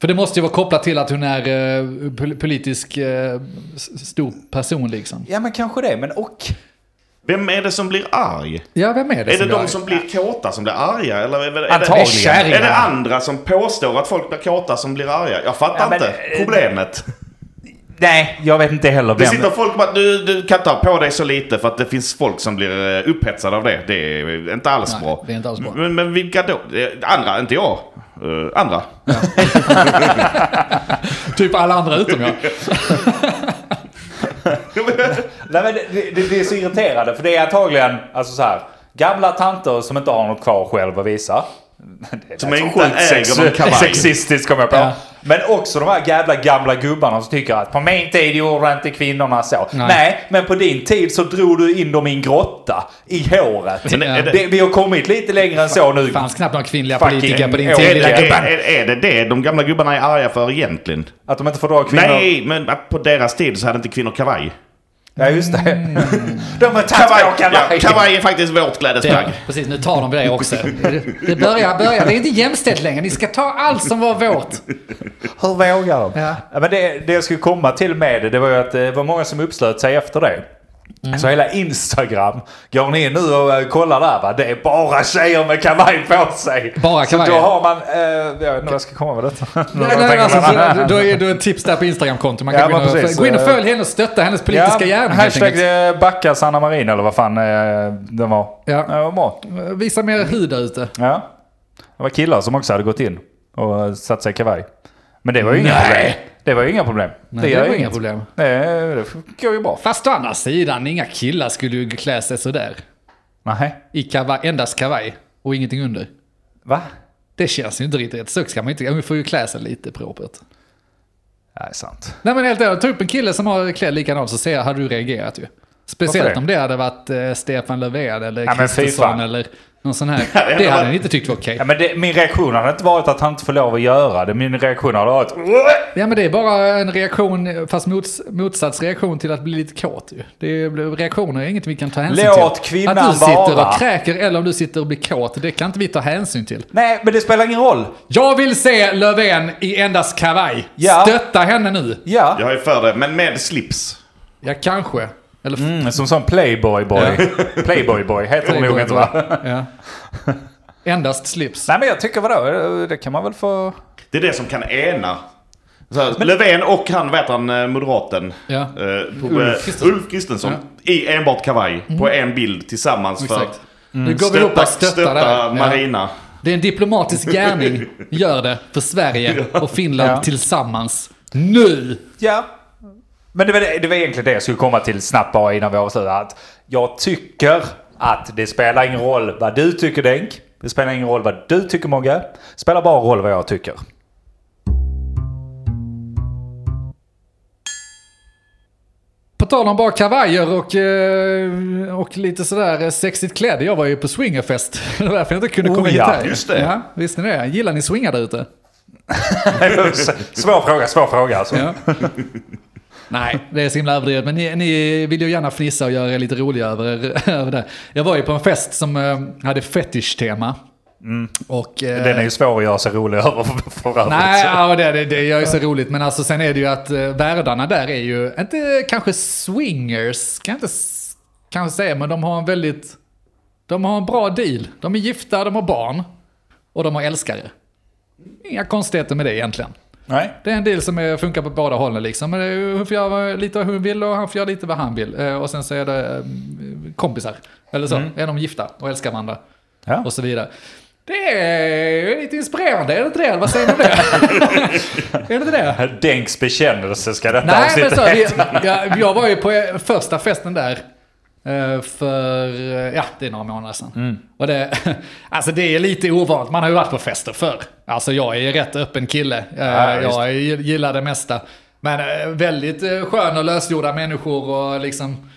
För det måste ju vara kopplat till att hon är eh, pol- politisk eh, s- stor person liksom. Ja men kanske det, men och? Vem är det som blir arg? Ja, vem är det Är som det de som blir kåta som blir arga? Eller är det, är Antagligen. det, är det andra som påstår att folk blir kåta som blir arga? Jag fattar Ja, men, inte eh, problemet. Nej, jag vet inte heller Det vem. sitter folk bara, du, du kan ta på dig så lite för att det finns folk som blir eh, upphetsade av det. Det är inte alls Nej, bra. det är inte alls bra. Men, men vilka då? Andra, inte jag. Eh, andra. Typ alla andra utom jag. Nej, men det, det, det är så irriterande, för det är antagligen alltså så här, gamla tanter som inte har något kvar själv att visa. Det Som inte äger sex- någon kavaj. Sexistiskt kom jag på. Ja. Men också de här jävla gamla gubbarna som tycker att på min tid gjorde inte kvinnorna så. Nej. Nej, men på din tid så drog du in dem i en grotta i håret. Men är det- det, vi har kommit lite längre än så nu. Det fanns knappt några kvinnliga politiker på din tid. Är är, är det det de gamla gubbarna är arga för egentligen? Att de inte får dra kvinnor. Nej, men att på deras tid så hade inte kvinnor kavaj. Ja, just det. Mm. De har kavaj. ja, kavaj är faktiskt vårt klädesplagg. Precis, nu tar de det också. Det, börjar, börjar. Det är inte jämställt längre. Ni ska ta allt som var vårt. Hur vågar de? Ja. men det, det jag skulle komma till med det, det var ju att det var många som upplöt sig efter det. Mm. Så hela Instagram, går ni in nu och eh, kollar där va, det är bara tjejer med kavaj på sig. Bara Så kavaj. då har man, eh, jag vet inte jag ska komma med detta. Nej, nej, alltså, så, då är det ett tips där på Instagramkonto. Man kan Ja, gå, in och, precis. gå in och följ henne och stötta hennes politiska ja, gärning. Hashtag eh, backa Sanna Marin eller vad fan eh, den var. Ja. det var bra. Visa mer hud där ute. Ja. Det var killar som också hade gått in och satt sig i kavaj. Men det var ju inga Nej. problem. Det var ju inga problem. Nej, det gör var inga inget. problem. Nej, det går ju bra. Fast å andra sidan, inga killar skulle ju klä sig sådär. Nej. I kavaj, endast kavaj och ingenting under. Va? Det känns ju inte riktigt rätt. Så ska man inte, man får ju klä sig lite propert. Nej, sant. Nej men helt ärligt, ta upp en kille som har klädd likadant så ser, hade du reagerat ju. Speciellt det? om det hade varit eh, Stefan Löfven eller Kristersson eller någon sån här. det hade han inte tyckt var okej. Ja, men det, min reaktion hade inte varit att han inte får lov att göra det. Min reaktion hade varit... Ja men det är bara en reaktion, fast mots, motsatsreaktion till att bli lite kåt ju. Det är, reaktioner är inget vi kan ta hänsyn Låt till. kvinnan Att du sitter vara. och kräker eller om du sitter och blir kåt, det kan inte vi ta hänsyn till. Nej, men det spelar ingen roll. Jag vill se Löfven i endast kavaj. Ja. Stötta henne nu. Ja. Jag är för det, men med slips. Ja, kanske. Eller Mm, som sån Playboy-boy. Playboy-boy heter det nog inte va? Ja. Endast slips. Nej, men jag tycker vadå? Det kan man väl få... Det är det som kan ena. Så här, Löfven och han, vet han, eh, moderaten. Ja. eh, på, Ulf eh. Ulf Kristensson. I enbart kavaj. På en bild tillsammans för Exakt. att Nu går vi ihop och stöttar stötta. Ja. Marina. Det är en diplomatisk gärning. Gör det för Sverige och Finland Ja. tillsammans. Nu! Ja. Men det var, det, var egentligen det jag skulle komma till snabbt bara innan vi avslutar. Att jag tycker att det spelar ingen roll vad du tycker Denk. Det spelar ingen roll vad du tycker Mogge. Det spelar bara roll vad jag tycker. På tal om bara kavajer och, eh, och lite sådär sexigt klädd. Jag var ju på swingerfest. Det var därför jag inte kunde Oh komma hit ja, här. just det. Ja, visste ni det? Gillar ni swingar där ute? svår fråga, svår fråga alltså. Ja. Nej, det är så himla överdrivet. Men ni, ni vill ju gärna fnissa och göra er lite roliga över, över det. Jag var ju på en fest som eh, hade fetisch-tema. Och, eh, Den är ju svår att göra sig rolig över för övrigt. Nej, ja, det, det, det gör ju så roligt. Men alltså sen är det ju att eh, världarna där är ju, inte kanske swingers, kan jag inte kanske säga, men de har en väldigt, de har en bra deal. De är gifta, de har barn och de har älskare. Inga konstigheter med det egentligen. Nej. Det är en deal som är, funkar på båda hållen liksom. Men Hon får göra lite vad hon vill och han får göra lite vad han vill. Eh, Och sen så är det eh, kompisar. Eller så, är de gifta och älskar varandra. Ja. Och så vidare. Det är lite inspirerande, är det inte det? Vad säger ni om det? är det inte det? Denks bekännelse ska detta Nej, men avsnittet så, heta. vi, jag, jag var ju på första festen där. Eh, För, eh, ja, det är några månader sedan. Och det, alltså det är lite ovanligt, man har ju varit på fester förr. Alltså jag är rätt öppen kille. Eh, Ja, jag gillar det mesta. Men väldigt skön och lösgjorda människor och liksom...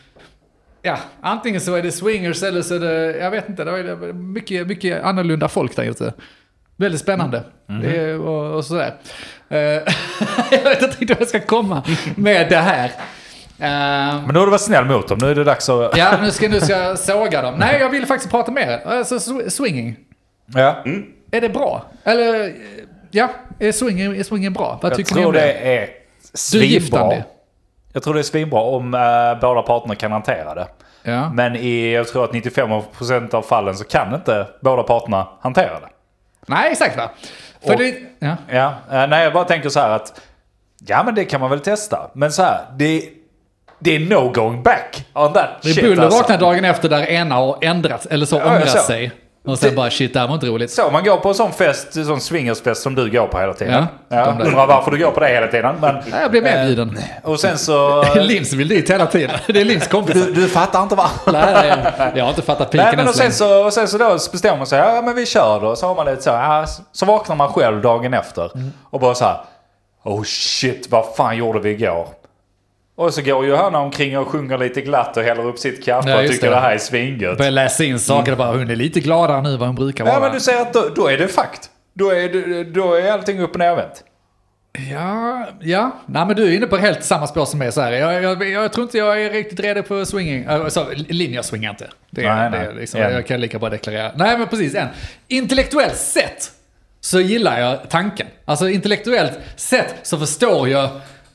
Ja, antingen så är det swingers eller så är det, jag vet inte, det är mycket, mycket annorlunda folk där ute. Väldigt spännande. Det är- och, och sådär. Jag vet inte vad jag ska komma med det här. Eh, Men nu har du varit snäll mot dem. Nu är det dags att... ja, nu ska, nu ska jag såga dem. Nej, jag vill faktiskt prata med er. Alltså, sw- swinging. Ja. Är det bra? Eller, ja, är swinging, är swinging bra? Vad Jag tycker ni tror om det? det är Du är svinbra. Andy. Jag tror det är svinbra om uh, båda parterna kan hantera det. Ja. Men i, jag tror att 95% av fallen så kan inte båda parterna hantera det. Nej, exakt va? För Och- det, ja. Ja, eh, nej jag bara tänker så här att ja men det kan man väl testa. Men så här, det, det är no going back on that Det är shit buller alltså. vaknar dagen efter där ena har ändrats, eller så Ja, ångrat så. sig. Och sen Det- bara shit, det här var inte roligt. Så man går på en sån fest, en sån swingersfest som du går på hela tiden. Ja, Ja, undrar varför du går på det hela tiden. Men, jag blev medbjuden. och sen så... Lins vill dit hela tiden. Det är Lins kompis. Du, du fattar inte varför. Nej, nej, jag har inte fattat piken Nej men och sen så, och sen så då bestämmer man sig, ja men vi kör då. Så har man lite så, ja, så vaknar man själv dagen efter. Och bara så här, oh shit vad fan gjorde vi igår? Och så går Johanna omkring och sjunger lite glatt och häller upp sitt kaffe Ja, och tycker det. det. här är svingött. Börjar läsa in saker och bara, hon är lite gladare nu än vad hon brukar vara. Ja men du säger att då, då är det fakt. Då är, det- då är allting upp och nervänt. Ja, ja. Nej, men du är inne på helt samma spår som mig. Så här. Jag, jag, jag tror inte jag är riktigt redo på swinging. Alltså, linjer swingar inte. Det, Nej, det, nej. är liksom, jag kan lika bra deklarera. Nej, men precis. En. Intellektuellt sett så gillar jag tanken. Alltså intellektuellt sett så förstår jag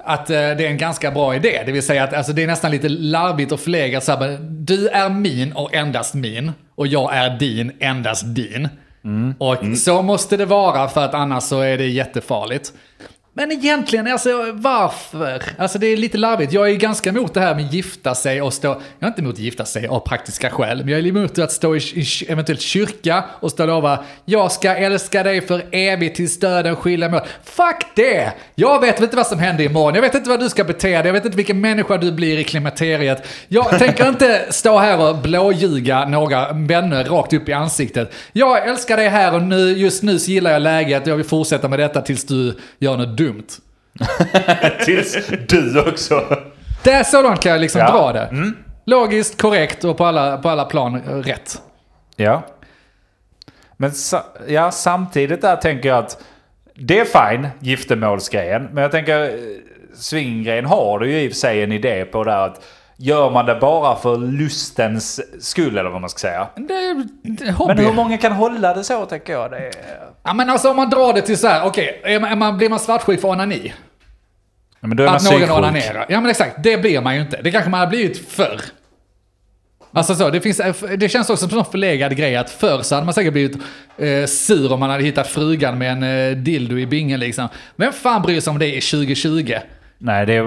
att eh, det är en ganska bra idé. Det vill säga att alltså, det är nästan lite larvigt och förlegat. Du är min och endast min. Och jag är din, endast din. Och så måste det vara för att annars så är det jättefarligt. Men egentligen, alltså varför? Alltså det är lite larvigt. Jag är ganska emot det här med gifta sig och stå... Jag är inte emot gifta sig av praktiska skäl, men jag är emot att stå i, i eventuellt kyrka och stå och lova jag ska älska dig för evigt tills döden skiljer mig åt. Fuck det! Jag vet inte vad som händer imorgon. Jag vet inte vad du ska bete dig. Jag vet inte vilken människa du blir i klimakteriet. Jag tänker inte stå här och blåljuga några vänner rakt upp i ansiktet. Jag älskar dig här och nu. Just nu så gillar jag läget. Jag vill fortsätta med detta tills du gör något dumt. Tills du också. Det är så långt kan jag liksom Ja. dra det. Logiskt, korrekt och på alla, på alla plan rätt. Ja. Men sa, ja, samtidigt där tänker jag att det är fine, giftermålsgrejen. Men jag tänker, eh, swinggrejen har du ju i och för sig en idé på där att gör man det bara för lustens skull eller vad man ska säga. Det är, det är hobby. Men hur många kan hålla det så tänker jag? Det är... Ja men alltså om man drar det till så här, okej, är man, blir man svartsjuk för onani? Ja, men då är man Att någon onanerar? Ja men exakt, det blir man ju inte. Det kanske man har blivit förr. Alltså så, det, finns, det känns också som en förlegad grej att förr så hade man säkert blivit eh, sur om man hade hittat frugan med en eh, dildo i bingen liksom. Vem fan bryr sig om det i 2020? Nej, det är,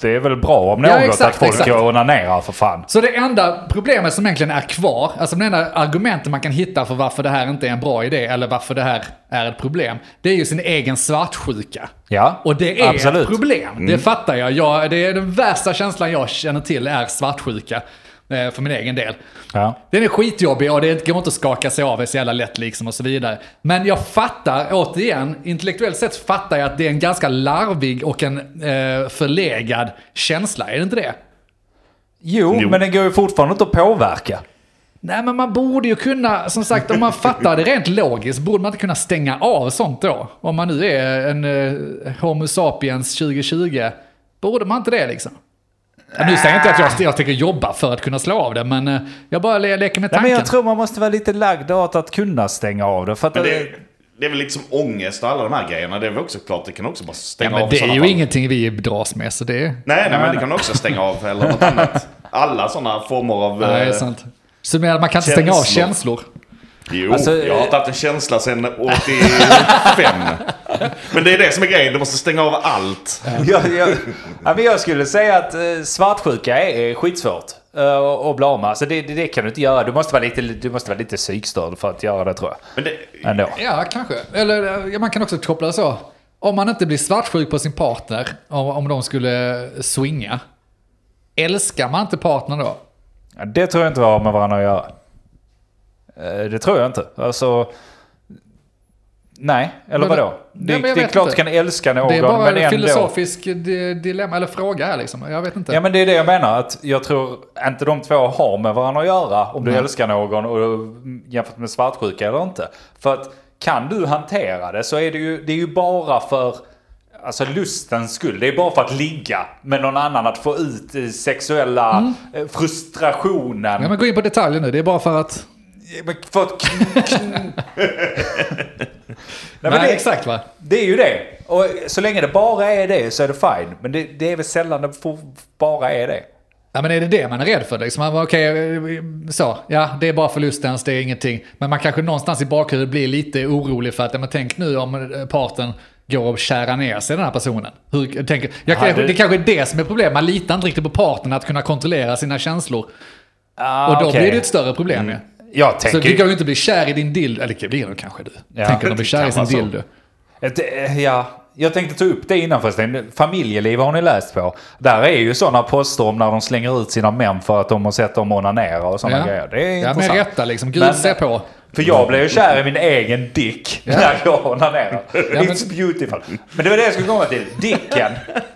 det är väl bra om något Ja, exakt, att folk exakt. onanerar för fan. Så det enda problemet som egentligen är kvar, alltså det enda argumentet man kan hitta för varför det här inte är en bra idé eller varför det här är ett problem, det är ju sin egen svartsjuka. Ja, Och det är absolut. ett problem, det fattar jag. jag. Det är den värsta känslan jag känner till är svartsjuka. Eh, För min egen del. Ja. Den är skitjobbig och det går inte att skaka sig av så jävla lätt liksom och så vidare. Men jag fattar, återigen, intellektuellt sett fattar jag att det är en ganska larvig och en eh, förlegad känsla, är det inte det? Jo, Jo. men det går ju fortfarande inte att påverka. Nej men man borde ju kunna, som sagt om man fattar det rent logiskt, borde man inte kunna stänga av sånt då? Om man nu är en eh, Homo sapiens 2020, borde man inte det liksom? Nu säger jag inte att jag, jag tänker jobba för att kunna slå av det, men eh, jag bara le, leker med Nej, tanken. men jag tror man måste vara lite lagd åt att kunna stänga av det. För att Men det, det, är väl lite som ångest och alla de här grejerna. Det är väl också klart, det kan också bara ja, stänga men av det är ju fall. ingenting vi dras med, så det. Nej, nej, men det kan också stänga av eller något annat. Alla sådana former av... Nej, det är eh, sant. Så man kan inte stänga av känslor. känslor? Jo, Alltså, jag har inte haft en känsla sedan 85. Men det är det som är grejen, du måste stänga av allt. jag, jag, ja, men jag skulle säga att eh, svartsjuka är, skitsvårt eh, att att bli av med. Alltså det, det, det kan du inte göra. Du måste, vara lite, du måste vara lite psykstörd för att göra det tror jag. Men det, Ändå. Ja, kanske. Eller man kan också koppla det så. Om man inte blir svartsjuk på sin partner, om, om de skulle swinga, älskar man inte partnern då? Ja, det tror jag inte har med varandra att göra. Eh, Det tror jag inte. Alltså... Nej, eller Men- vadå? Det, Nej, men det är klart inte. du kan älska någon, Det är bara men en ändå... filosofisk di- dilemma, eller fråga här liksom. Jag vet inte. Ja men det är det jag menar, att jag tror inte de två har med varandra att göra om du Nej. älskar någon och jämfört med svartsjuka eller inte. För att kan du hantera det så är det ju, det är ju bara för Alltså lustens skull. Det är bara för att ligga med någon annan. Att få ut eh, sexuella eh, frustrationen. Ja, men gå in på detaljer nu, det är bara för att... För att Nej, men Nej, det, exakt va? det är ju det. Och så länge det bara är det så är det fine. Men det, det är väl sällan det får, bara är det. Ja men är det det man är rädd för? Liksom, man bara, okej, så, ja det är bara förlustens, det är ingenting. Men man kanske någonstans i bakhuvudet blir lite orolig för att, ja, men tänk nu om eh, parten går och kärar ner sig den här personen. Hur, tänker, jag, Ja, det- kanske är det som är problemet, man litar inte riktigt på partnern att kunna kontrollera sina känslor. Ah, och då okej. blir det ett större problem ju. Jag Så tänker... du kan ju inte bli kär i din dildo, eller det blir nog kanske du. Ja. Tänker de blir kär i Det sin så. dildo. Eh, Ja, jag tänkte ta upp det innan förresten. Familjeliv har ni läst på. Där är ju sådana poster om när de slänger ut sina män för att de har sett dem onanera och sådana Ja. grejer. Det är Ja, intressant. med rätta liksom. Gud Men- se på. För jag blev ju kär i min egen dick när jag onanerar. men- It's beautiful. Men det var det jag skulle komma till. Dicken.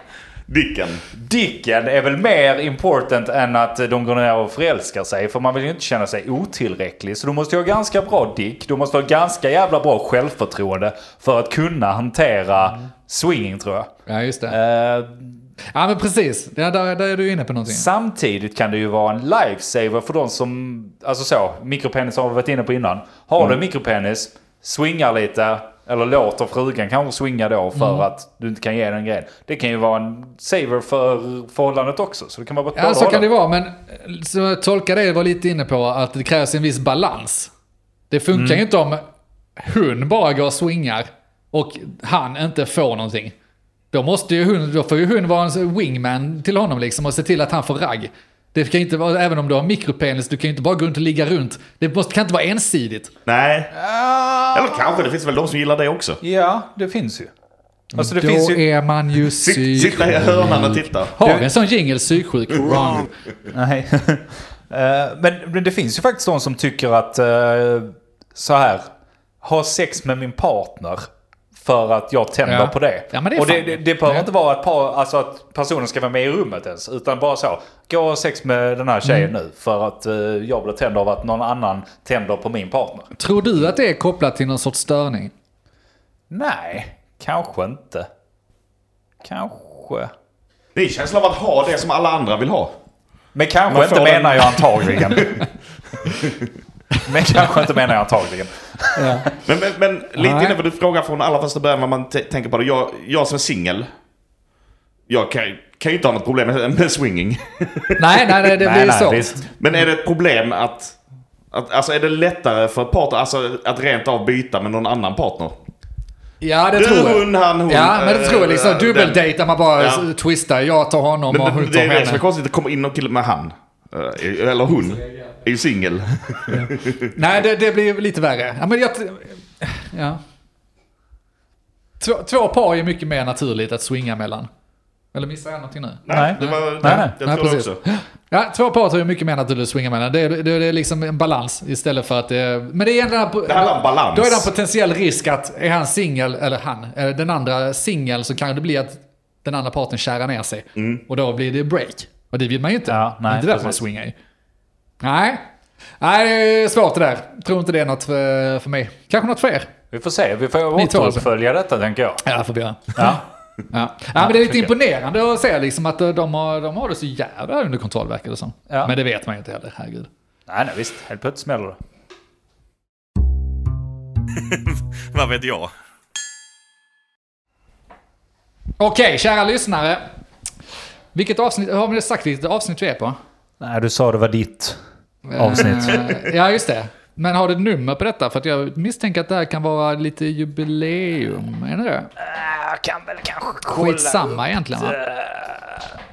Dicken. Dicken är väl mer important än att de går ner och förälskar sig. För man vill ju inte känna sig otillräcklig. Så du måste ju ha ganska bra dick. Du måste ha ganska jävla bra självförtroende för att kunna hantera swinging tror jag. Ja, just det. Eh, Ja, men precis. Ja, där, där är du inne på någonting. Samtidigt kan det ju vara en lifesaver för de som, alltså så, mikropenis har vi varit inne på innan. Har Mm. du en mikropenis, swingar lite, eller låter frugan kanske swinga då för Mm. att du inte kan ge den grejen. Det kan ju vara en saver för förhållandet också. Så det kan vara Ja, så kan det vara, men så jag tolkar det, var lite inne på, att det krävs en viss balans. Det funkar Mm. ju inte om hon bara går och swingar och han inte får någonting. Då, måste ju hon, då får ju hon vara en wingman till honom liksom och se till att han får ragg. Det kan inte vara, även om du har mikropenis, du kan ju inte bara gå runt och ligga runt. Det måste, kan inte vara ensidigt. Nej. Eller kanske, det finns väl de som gillar det också. Ja, det finns ju. Alltså det då finns ju... är man ju Sitt, sitta i hörnan och titta. Har vi en sån jingle psyksjuk? Wrong. Nej. Eh, men, men det finns ju faktiskt de som tycker att uh, så här, ha sex med min partner för att jag tänder Ja. på det. Ja, det och det, det, det behöver Ja. inte vara att, par, alltså att personen ska vara med i rummet ens. Utan bara så, gå och sex med den här tjejen Mm. nu för att eh, jag blir tänd av att någon annan tänder på min partner. Tror du att det är kopplat till någon sorts störning? Nej, kanske inte. Kanske. Det är känslan av att ha det som alla andra vill ha. Men kanske inte menar jag antagligen. men kanske inte menar jag antagligen. Men, men, men lite Nej. inne på du frågar från allra första början vad man tänker på det. Jag, jag som är singel. Jag kan, kan ju inte ha något problem med, med swinging. Nej, nej, nej det blir nej, nej, svårt. visst. Men är det ett problem att... att alltså är det lättare för partner alltså, att rent av byta med någon annan partner? Ja, det Du, tror jag. hon, han, hon. Ja, men det tror jag. Liksom eh, dubbeldate där man bara Ja. twistar. Jag tar honom Men och det, hon det tar är det som är henne. konstigt, att komma in och kille med han. Eh, Eller hon. Är ju singel. Nej, det, det blir lite värre. Ja, men jag... Ja. Två, två par är mycket mer naturligt att swinga mellan. Eller missar jag någonting nu? Nej. det var, Nej, nej. Jag Nej, tror det precis. också. Ja, två par tror jag är mycket mer naturligt att swinga mellan. Det, är- det, är- det är liksom en balans istället för att det. Men det är ändå... Det handlar om balans. Då är det en potentiell risk att är han singel, eller han, eh, den andra singel så kan det bli att den andra parten kärar ner sig. Mm. Och då blir det break. Och det vill man ju inte. Ja, nej, det är inte därför man swingar ju. Nej. Nej, det är svårt det där. Tror inte det är något för, för mig. Kanske något för er. Vi får se, vi får återuppfölja detta tänker jag. Ja, får vi göra. Ja. Ja. ja, men det är lite imponerande att se liksom att de har, de har det så jävla under kontroll verkar det som. Ja. Men det vet man ju inte heller, herregud. Nej, nej visst. Helt plötsligt smäller det. Vad vet jag? Okej, kära lyssnare. Vilket avsnitt, har vi sagt vilket avsnitt vi är på? Nej, du sa det var ditt avsnitt. Eh, ja, just det. Men har du ett nummer på detta? För att jag misstänker att det här kan vara lite jubileum. Är det det? Jag kan väl kanske kolla Skitsamma egentligen va?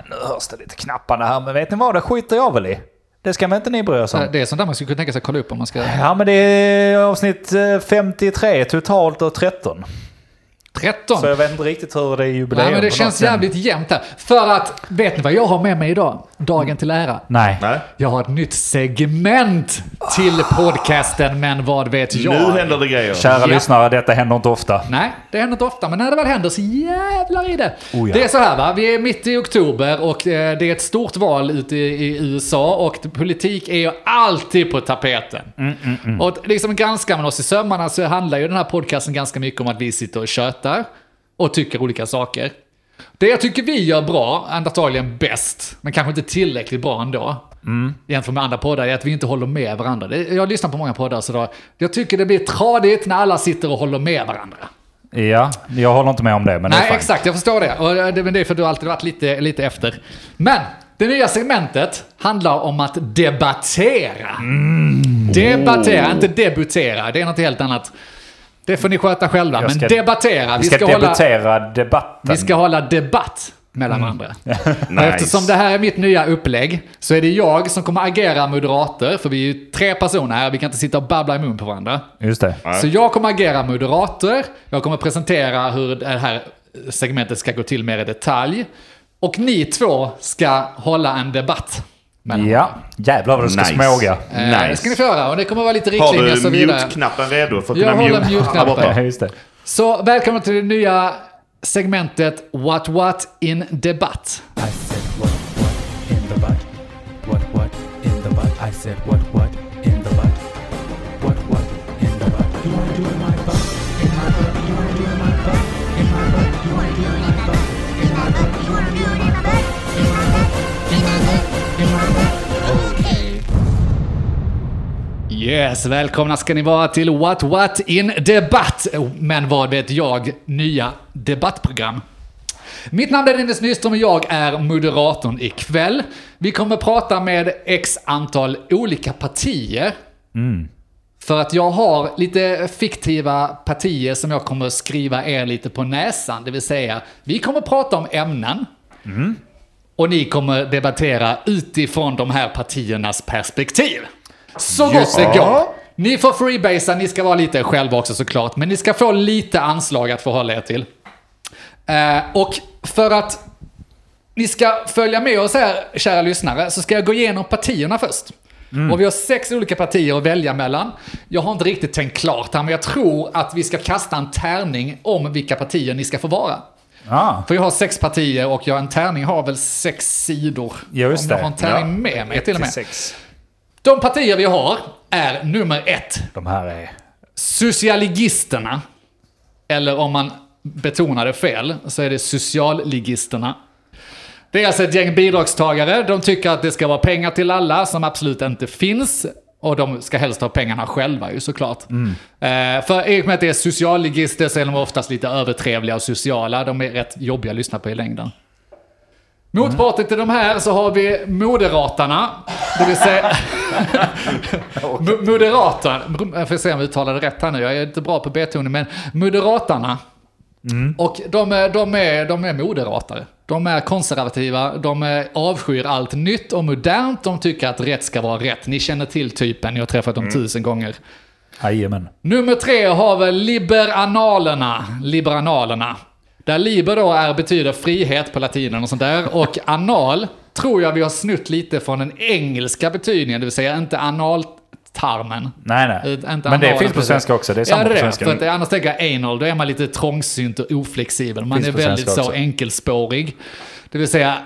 Nu hörs det lite knappande här, men vet ni vad? Det skiter jag väl i. Det ska väl inte ni bry er om. Det är sånt där man skulle kunna tänka sig kolla upp om man ska... Ja, men det är avsnitt eh, 53 totalt och 13. 13! Så jag vet inte riktigt hur det är jubileum. Nej, men det känns jävligt jämnt här. För att, vet ni vad jag har med mig idag? Dagen till ära. Nej. Nej. Jag har ett nytt segment till podcasten Men vad vet jag? Nu händer det grejer. Kära Ja. lyssnare, detta händer inte ofta. Nej, det händer inte ofta, men när det väl händer så jävlar i det. Oh ja. Det är så här va, vi är mitt i oktober och eh, det är ett stort val ute i, i USA och politik är ju alltid på tapeten. Mm, Och liksom granskar man oss i sömmarna så handlar ju den här podcasten ganska mycket om att vi sitter och tjötar och tycker olika saker. Det jag tycker vi gör bra, antagligen bäst, men kanske inte tillräckligt bra ändå, Mm. jämfört med andra poddar, är att vi inte håller med varandra. Det- Jag lyssnar på många poddar så då, jag tycker det blir tradigt när alla sitter och håller med varandra. Ja, jag håller inte med om det, men det är Nej, fine. exakt. Jag förstår det. Och det, men det är för att du alltid varit lite, lite efter. Men det nya segmentet handlar om att debattera. Mm. Debattera, inte debutera. Det är något helt annat. Det får ni sköta själva. Jag Men ska- debattera. Vi ska, hålla, debutera debatten. vi ska hålla debatt mellan Mm. varandra. Nice. Eftersom det här är mitt nya upplägg så är det jag som kommer agera moderator. För vi är ju tre personer här, vi kan inte sitta och babbla i mun på varandra. Just det. Så jag kommer agera moderator, jag kommer presentera hur det här segmentet ska gå till mer i detalj. Och ni två ska hålla en debatt. Mellan Ja, jävlar vad du ska Nice. småga. Eh, Det ska ni få göra och det kommer vara lite Har riktlinjer och så du vidare. mute-knappen redo för att Jag kunna håller mute? mute-knappen. Ja. Så välkomna till det nya segmentet What What in Debatt. I said what what in the butt? What what in the butt? I said what Yes, välkomna ska ni vara till What What in Debatt. Men vad vet jag, nya debattprogram. Mitt namn är Dennis Nyström och jag är moderatorn ikväll. Vi kommer prata med x antal olika partier. För att jag har lite fiktiva partier som jag kommer skriva er lite på näsan. Det vill säga, vi kommer prata om ämnen. Och ni kommer debattera utifrån de här partiernas perspektiv. Så gott det går. Ni får freebasea, ni ska vara lite själva också såklart, men ni ska få lite anslag att förhålla er till. Eh, och för att ni ska följa med oss här, kära lyssnare, så ska jag gå igenom partierna först. Och vi har sex olika partier att välja mellan. Jag har inte riktigt tänkt klart här, men jag tror att vi ska kasta en tärning om vilka partier ni ska få vara. Ah, För jag har sex partier och jag, en tärning har väl sex sidor. Just om jag har en tärning Ja. med mig till och med. sex. De partier vi har är nummer ett, De här är... socialigisterna. Eller om man betonar det fel så är det socialligisterna. Det är alltså ett gäng bidragstagare. De tycker att det ska vara pengar till alla som absolut inte finns. Och de ska helst ha pengarna själva ju såklart. Eh, för i och med att det är socialligister så är de oftast lite övertrevliga och sociala. De är rätt jobbiga att lyssna på i längden. Motparten till de här så har vi moderaterna. Det vill säga... Mo- Moderaterna, jag får se om jag det rätt här nu, jag är inte bra på betoning, men Moderaterna. Och de är, de, är, de är moderatare. De är konservativa, de är, avskyr allt nytt och modernt, de tycker att rätt ska vara rätt. Ni känner till typen, jag har träffat dem tusen gånger. Jajamän. Nummer tre har vi liberanalerna. Liberanalerna. Där liber då är, betyder frihet på latinen och sånt där. Och anal tror jag vi har snutt lite från den engelska betydningen, det vill säga inte analtarmen. Nej, nej. Ut- inte Men det anal, finns på svenska också. Det är samma ja, det på svenska. För att annars tänker jag anal, då är man lite trångsynt och oflexibel. Man är väldigt så också. enkelspårig. Det vill säga,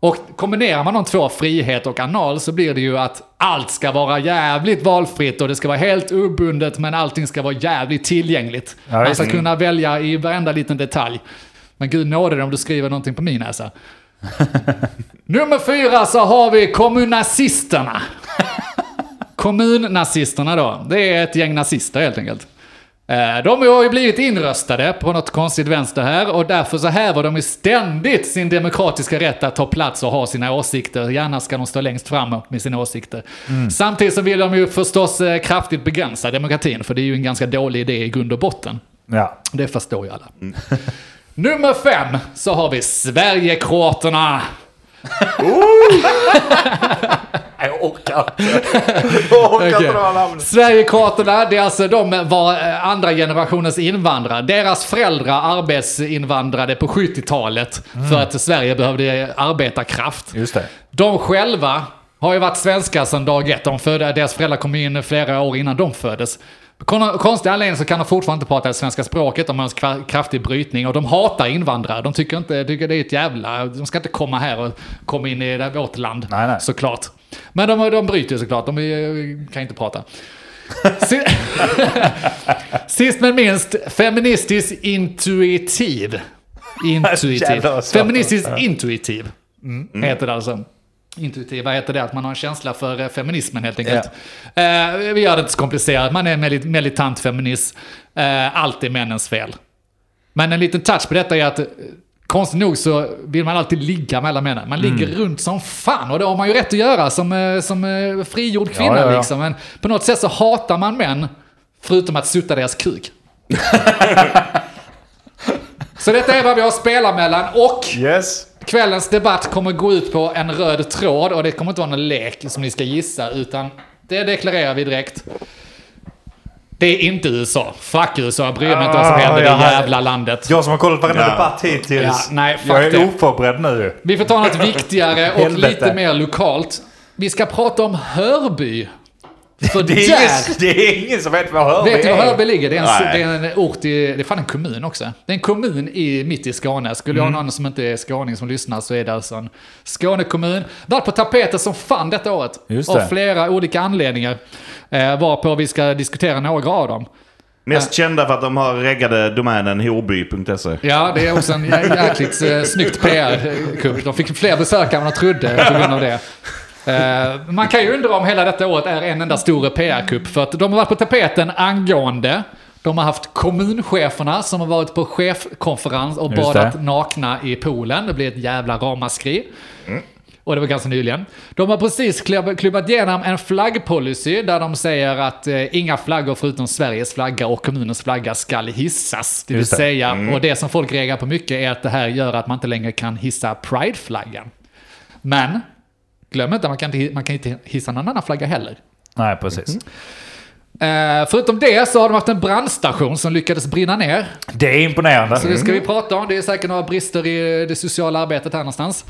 och kombinerar man de två, frihet och anal, så blir det ju att allt ska vara jävligt valfritt och det ska vara helt obundet men allting ska vara jävligt tillgängligt. Ja, man ska kunna välja i varenda liten detalj. Men gud nåde dig om du skriver någonting på min näsa. Nummer fyra så har vi kommunazisterna. Kommunnazisterna då, det är ett gäng nazister helt enkelt. Eh, De har ju blivit inröstade på något konstigt vänster här och därför så häver de ju ständigt sin demokratiska rätt att ta plats och ha sina åsikter. Gärna ska de stå längst fram med sina åsikter. Samtidigt så vill de ju förstås eh, kraftigt begränsa demokratin för det är ju en ganska dålig idé i grund och botten. Ja. Det förstår ju alla. Nummer fem så har vi Sverigekroaterna. Jag orkar inte. Jag orkar inte dra namnet. Sverigekroaterna, det är alltså de var eh, andra generationens invandrare. Deras föräldrar arbetsinvandrade på 70-talet för att Sverige behövde arbetarkraft. Just det. De själva har ju varit svenskar sedan dag ett. De födde, deras föräldrar kom in flera år innan de föddes. Konstig anledning så kan de fortfarande inte prata det svenska språket. De har en kraftig brytning och de hatar invandrare. De tycker inte tycker det är ett jävla... De ska inte komma här och komma in i det- vårt land. Nej, nej. Såklart. Men de, de bryter ju såklart. De kan inte prata. Si- Sist men minst, feministisk intuitiv. Intuitiv. Feministisk intuitiv. Heter det alltså. Intuitiv, vad heter det? Att man har en känsla för eh, feminismen helt enkelt. Eh, vi gör det inte så komplicerat. Man är en mili- militant feminist. Eh, allt är männens fel. Men en liten touch på detta är att eh, Konstigt nog så vill man alltid ligga med alla männen. Man ligger runt som fan och det har man ju rätt att göra som, eh, som eh, frigjord kvinna. ja, ja. Liksom. Men på något sätt så hatar man män, förutom att sutta deras kuk. så detta är vad vi har spelat mellan och Yes. Kvällens debatt kommer gå ut på en röd tråd och det kommer inte vara någon lek som ni ska gissa utan det deklarerar vi direkt. Det är inte USA. Fuck USA, jag bryr mig inte vad som Ah, händer i det jävla landet. Jag som har kollat varenda Ja. debatt hittills. Ja, nej, fuck jag är det. oförberedd nu. Vi får ta något viktigare och lite mer lokalt. Vi ska prata om Hörby. För Det är, där... ingen, det är ingen som vet vad Hörby Vet du var. Hörby ligger? Det är, en, det är en ort i, det är fan en kommun också. Det är en kommun i, mitt i Skåne. Skulle jag Mm. ha någon som inte är skåning som lyssnar så är det alltså en Skånekommun. Varit på tapeten som fan detta året. Just Av det. flera olika anledningar. Eh, varpå vi ska diskutera några av dem. Mest kända för att de har reggade domänen horby.se. Ja, det är också en jä- jäkligt eh, snyggt PR-kupp. De fick fler besökare än de trodde på grund av det. Eh, man kan ju undra om hela detta året är en enda stor PR-kupp. För att de har varit på tapeten angående de har haft kommuncheferna som har varit på chefkonferens och Just badat det. nakna i poolen. Det blev ett jävla ramaskri. Och det var ganska nyligen. De har precis klubb- klubbat igenom en flaggpolicy där de säger att eh, inga flaggor förutom Sveriges flagga och kommunens flagga ska hissas. Det vill Just det. säga, och det som folk reagerar på mycket är att det här gör att man inte längre kan hissa Pride-flaggan. Men, glöm inte, man kan inte, man kan inte hissa någon annan flagga heller. Nej, precis. Eh, förutom det så har de haft en brandstation som lyckades brinna ner. Det är imponerande. Så det ska vi prata om. Det är säkert några brister i det sociala arbetet här någonstans.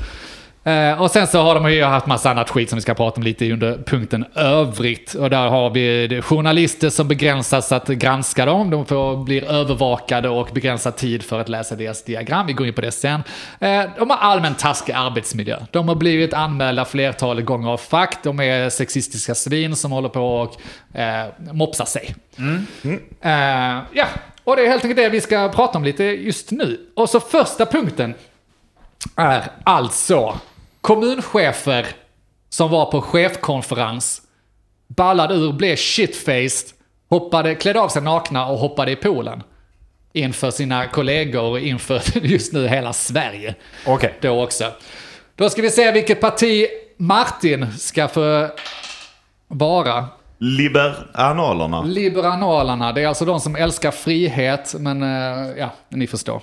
Eh, och sen så har de ju haft massa annat skit som vi ska prata om lite under punkten övrigt. Och där har vi journalister som begränsas att granska dem. De får, blir övervakade och begränsad tid för att läsa deras diagram. Vi går in på det sen. Eh, de har allmänt taskig arbetsmiljö. De har blivit anmälda flertalet gånger av fack. De är sexistiska svin som håller på och eh, mopsar sig. Eh, ja, och det är helt enkelt det vi ska prata om lite just nu. Och så första punkten är alltså kommunchefer som var på chefkonferens, ballade ur, blev shitfaced, hoppade, klädde av sig nakna och hoppade i poolen. Inför sina kollegor och inför just nu hela Sverige. Okej. Då också. Då ska vi se vilket parti Martin ska få vara. Liberanalerna. Liberanalerna, det är alltså de som älskar frihet, men eh, ja, ni förstår.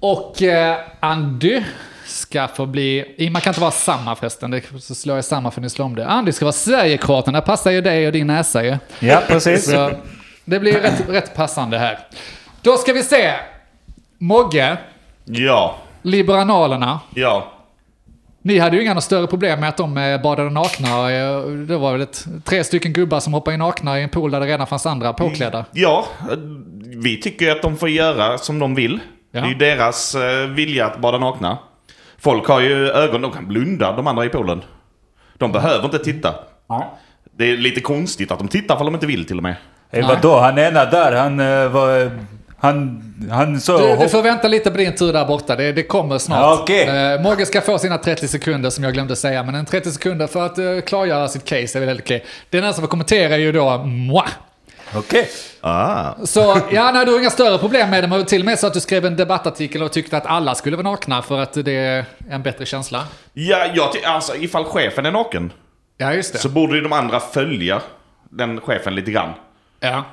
Och eh, Andy ska få bli, man kan inte vara samma förresten, det så slår jag samma för ni slår om det. Andy ska vara Sverigekroaterna, passar ju dig och din näsa ju. Ja, precis. Så det blir rätt, rätt passande här. Då ska vi se. Mogge, Ja. Liberanalerna. Ja. Ni hade ju inga större problem med att de eh, badade nakna. eh, Det var väl ett, tre stycken gubbar som hoppade in nakna i en pool där det redan fanns andra påklädda. Ja, eh, vi tycker att de får göra som de vill. Ja. Det är ju deras eh, vilja att bada nakna. Folk har ju ögon, de kan blunda, de andra i poolen. De behöver inte titta. Det är lite konstigt att de tittar för de inte vill till och med. Eh, Vadå, han ena där, han eh, var... Han, han så... Du, du får vänta lite på din tur där borta, det, det kommer snart. Ja, okej. Eh, Mogge ska få sina 30 sekunder som jag glömde säga, men en 30 sekunder för att uh, klargöra sitt case är väl helt okej. Den enda som får kommentera är ju då moi. Okej. Ah. Så ja, nej, du har inga större problem med det, men till och med så att du skrev en debattartikel och tyckte att alla skulle vara nakna för att det är en bättre känsla. Ja, jag alltså ifall chefen är naken Ja, just det. så borde ju de andra följa den chefen lite grann. Ja.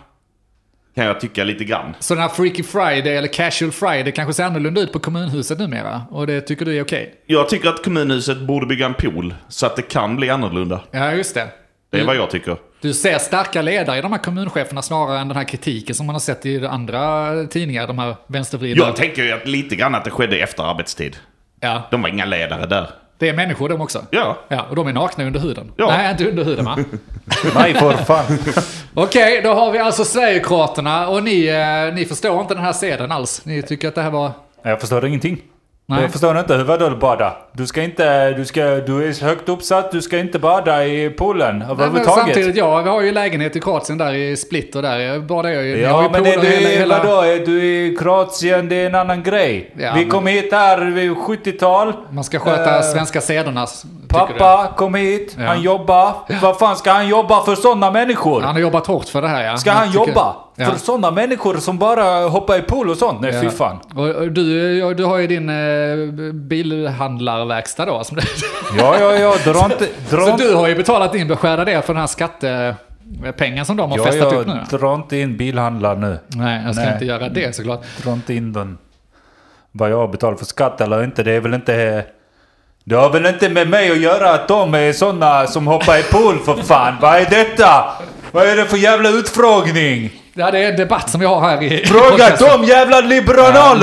Kan jag tycka lite grann. Så den här Freaky Friday eller Casual Friday kanske ser annorlunda ut på kommunhuset numera. Och det tycker du är okej? Jag tycker att kommunhuset borde bygga en pool så att det kan bli annorlunda. Ja, just det. Det är vad jag tycker. Du ser starka ledare i de här kommuncheferna snarare än den här kritiken som man har sett i andra tidningar, de här vänstervridna. Jag tänker ju att lite grann att det skedde efter arbetstid. Ja, De var inga ledare där. det är människor de också. Ja. Ja, och de är nakna under huden. Ja. Nej, inte under huden va? Nej, för fan. Okej, då har vi alltså Sverigekroaterna och ni, eh, ni förstår inte den här sedeln alls. Ni tycker att det här var... Jag förstår ingenting. Nej. Jag förstår inte. Vadå bada? Du ska inte... Du, ska, du är högt uppsatt. Du ska inte bada i poolen överhuvudtaget. samtidigt, ja, vi har ju lägenhet i Kroatien där i Split och där badar jag ju. Ja, ju men är du, hela- hela- vadå? Är du i Kroatien? Det är en annan grej. Ja, Vi men- kom hit här vid 70-tal. Man ska sköta Eh, svenska sederna, Pappa kom hit. Ja. Han jobbar. Vad fan ska han jobba för sådana människor? du. Han har jobbat hårt för det här ja. Ska Jag han tycker- jobba Ja. för sådana människor som bara hoppar i pool och sånt? Nej, Ja. fy fan. Och och du, ja, du har ju din eh, bilhandlarverkstad då. Som Ja, ja, ja. Dra inte... Dra så inte- du har ju betalat in beskärda det för den här skattepengen som de har Ja, festat ja, upp nu. dra inte in bilhandlaren nu. Nej, jag ska Nej. inte göra det såklart. Dra inte in den. Vad jag betalar för skatt eller inte, det är väl inte... Det har väl inte med mig att göra att de är sådana som hoppar i pool för fan. Vad är detta? Vad är det för jävla utfrågning? Ja, det är en debatt som vi har här i... Fråga de jävla Ja, Lugna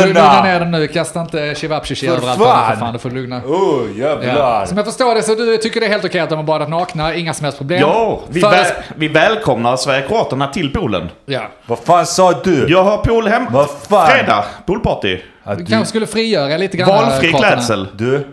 liberalerna! ner den nu, kasta inte Shivapchichi För överallt. fan. För fan, du får lugna. Oh jävlar. Ja. Som jag förstår det så du tycker det är helt okej att de har badat nakna, inga som helst problem. Ja, vi, Föres- väl, vi välkomnar Sverigekroaterna till poolen. ja. Vad fan sa du? Jag har pool hem. Vad fan? Fredag, poolparty. Att Du du, kanske skulle frigöra lite grann. Valfri klädsel. du,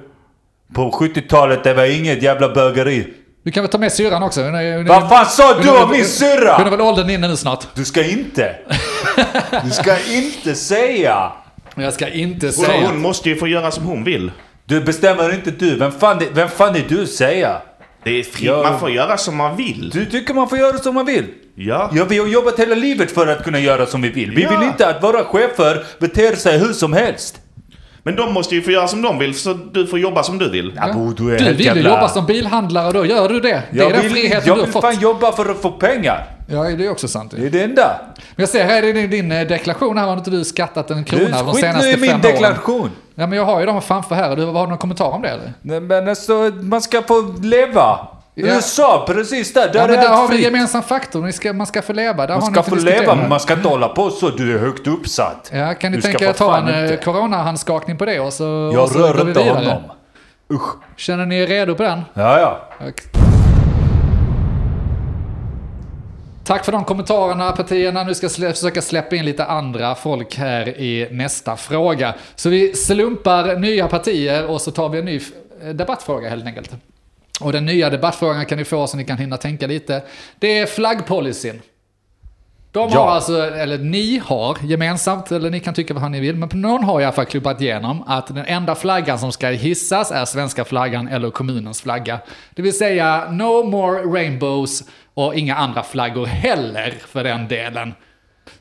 på 70-talet det var inget jävla bögeri. Du kan väl ta med syrran också? Vad fan sa du om min Hon är syrra? väl åldern inne nu snart? Du ska inte. Du ska inte säga. Jag ska inte Hon, säga. hon måste ju få göra som hon vill. Du bestämmer inte du. Vem fan, är- vem fan är du säga? Det är fritt, man får göra som man vill. Du tycker man får göra som man vill. Ja. Ja, vi har jobbat hela livet för att kunna göra som vi vill. Vi Ja. vill inte att våra chefer beter sig hur som helst. Men de måste ju få göra som de vill, så du får jobba som du vill. Ja, Bo, du är Du vill ju jävla- jobba som bilhandlare och då gör du det. Det är Jag den vill, friheten jag du har vill fått. fan jobba för att få pengar. Ja, det är också sant. Det är det enda. Men jag ser här i din, din eh, deklaration här har inte du skattat en Du, krona de skit nu senaste i min fem åren. deklaration. Ja, men jag har ju dem framför här. Du, har du någon kommentar om det eller? Nej, Men alltså, man ska få leva. Ja. Du sa precis där, där Ja, är men där har vi en gemensam faktor. Ska, man ska få leva. Där Man ska inte få leva, men man ska inte hålla på så. Du är högt uppsatt. Ja, kan ni Du tänka er för ta en inte. eh, coronahandskakning på det och så, och Jag så går rör inte honom. Usch. Känner ni er redo på den? Ja, ja. Och- Tack för de kommentarerna partierna. Nu ska jag försöka släppa in lite andra folk här i nästa fråga. Så vi slumpar nya partier och så tar vi en ny debattfråga helt enkelt. Och den nya debattfrågan kan ni få så ni kan hinna tänka lite. Det är flaggpolicyn. De Ja. har alltså, eller ni har gemensamt, eller ni kan tycka vad ni vill, men någon har i alla fall klubbat igenom att den enda flaggan som ska hissas är svenska flaggan eller kommunens flagga. Det vill säga no more rainbows och inga andra flaggor heller för den delen.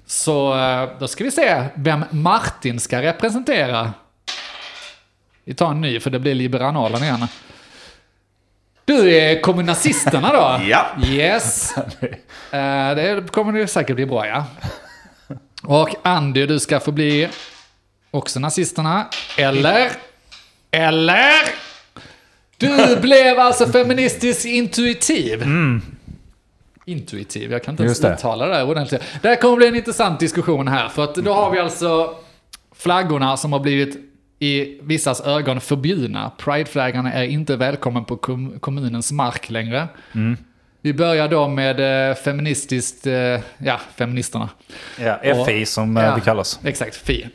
Så eh, då ska vi se vem Martin ska representera. Vi tar en ny för det blir liberalen igen. Du är kommunnazisterna då? Ja. Yes. Eh, det kommer det säkert bli bra ja. Och Andy, du ska få bli också nazisterna. Eller? Eller? Du blev alltså feministisk intuitiv. Intuitiv, jag kan inte ens uttala det där ordentligt. Det här kommer bli en intressant diskussion här, för att då har vi alltså flaggorna som har blivit i vissas ögon förbjudna. Prideflaggarna är inte välkommen på kom- kommunens mark längre. Vi börjar då med eh, feministiskt, eh, ja, feministerna. Ja, Och- FI som eh, Ja, vi kallas. Exakt, FI.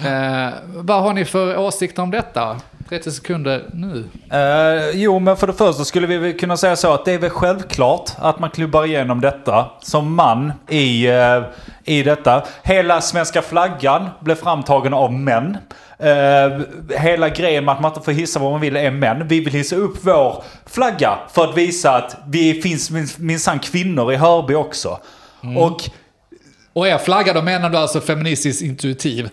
Eh, vad har ni för åsikter om detta? 30 sekunder nu. Eh, jo, men för det första skulle vi kunna säga så att det är väl självklart att man klubbar igenom detta som man i, eh, i detta. Hela svenska flaggan blev framtagen av män. Eh, hela grejen med att man inte får hissa vad man vill är män. Vi vill hissa upp vår flagga för att visa att vi finns min- minsann kvinnor i Hörby också. Mm. Och Och är flagga, då menar du alltså feministisk intuitiv.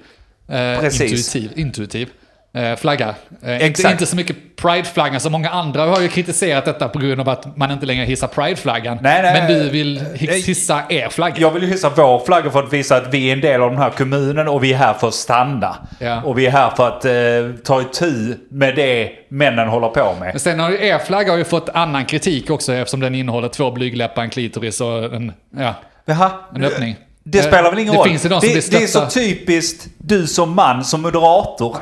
Eh, Precis. Intuitiv, intuitiv flagga. Eh, inte, inte så mycket prideflaggan som många andra har ju kritiserat detta på grund av att man inte längre hissar prideflaggan. Nej, nej, Men du nej. vill hiss- hissa er flagga. Jag vill ju hissa vår flagga för att visa att vi är en del av den här kommunen och vi är här för att stanna. Ja. Och vi är här för att eh, ta itu med det männen håller på med. Men sen har ju er flagga har ju fått annan kritik också eftersom den innehåller två blygdläppar, en klitoris och en, ja, Jaha, en öppning. Det Eh, spelar väl ingen det roll. finns ju de som det, blir det är så typiskt du som man, som moderator.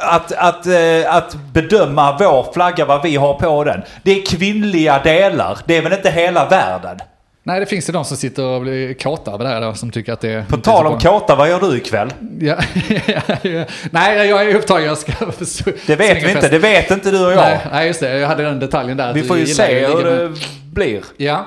Att, att, eh, att bedöma vår flagga, vad vi har på den. Det är kvinnliga delar. Det är väl inte hela världen? Nej, det finns ju de som sitter och blir kåta över det här som tycker att det är... På tal om kåta, vad gör du ikväll? Ja, nej, jag är upptagen. Jag ska Det vet vi inte. Det vet inte du och jag. Nej, just det. Jag hade den detaljen där. vi får ju se hur det blir. Ja.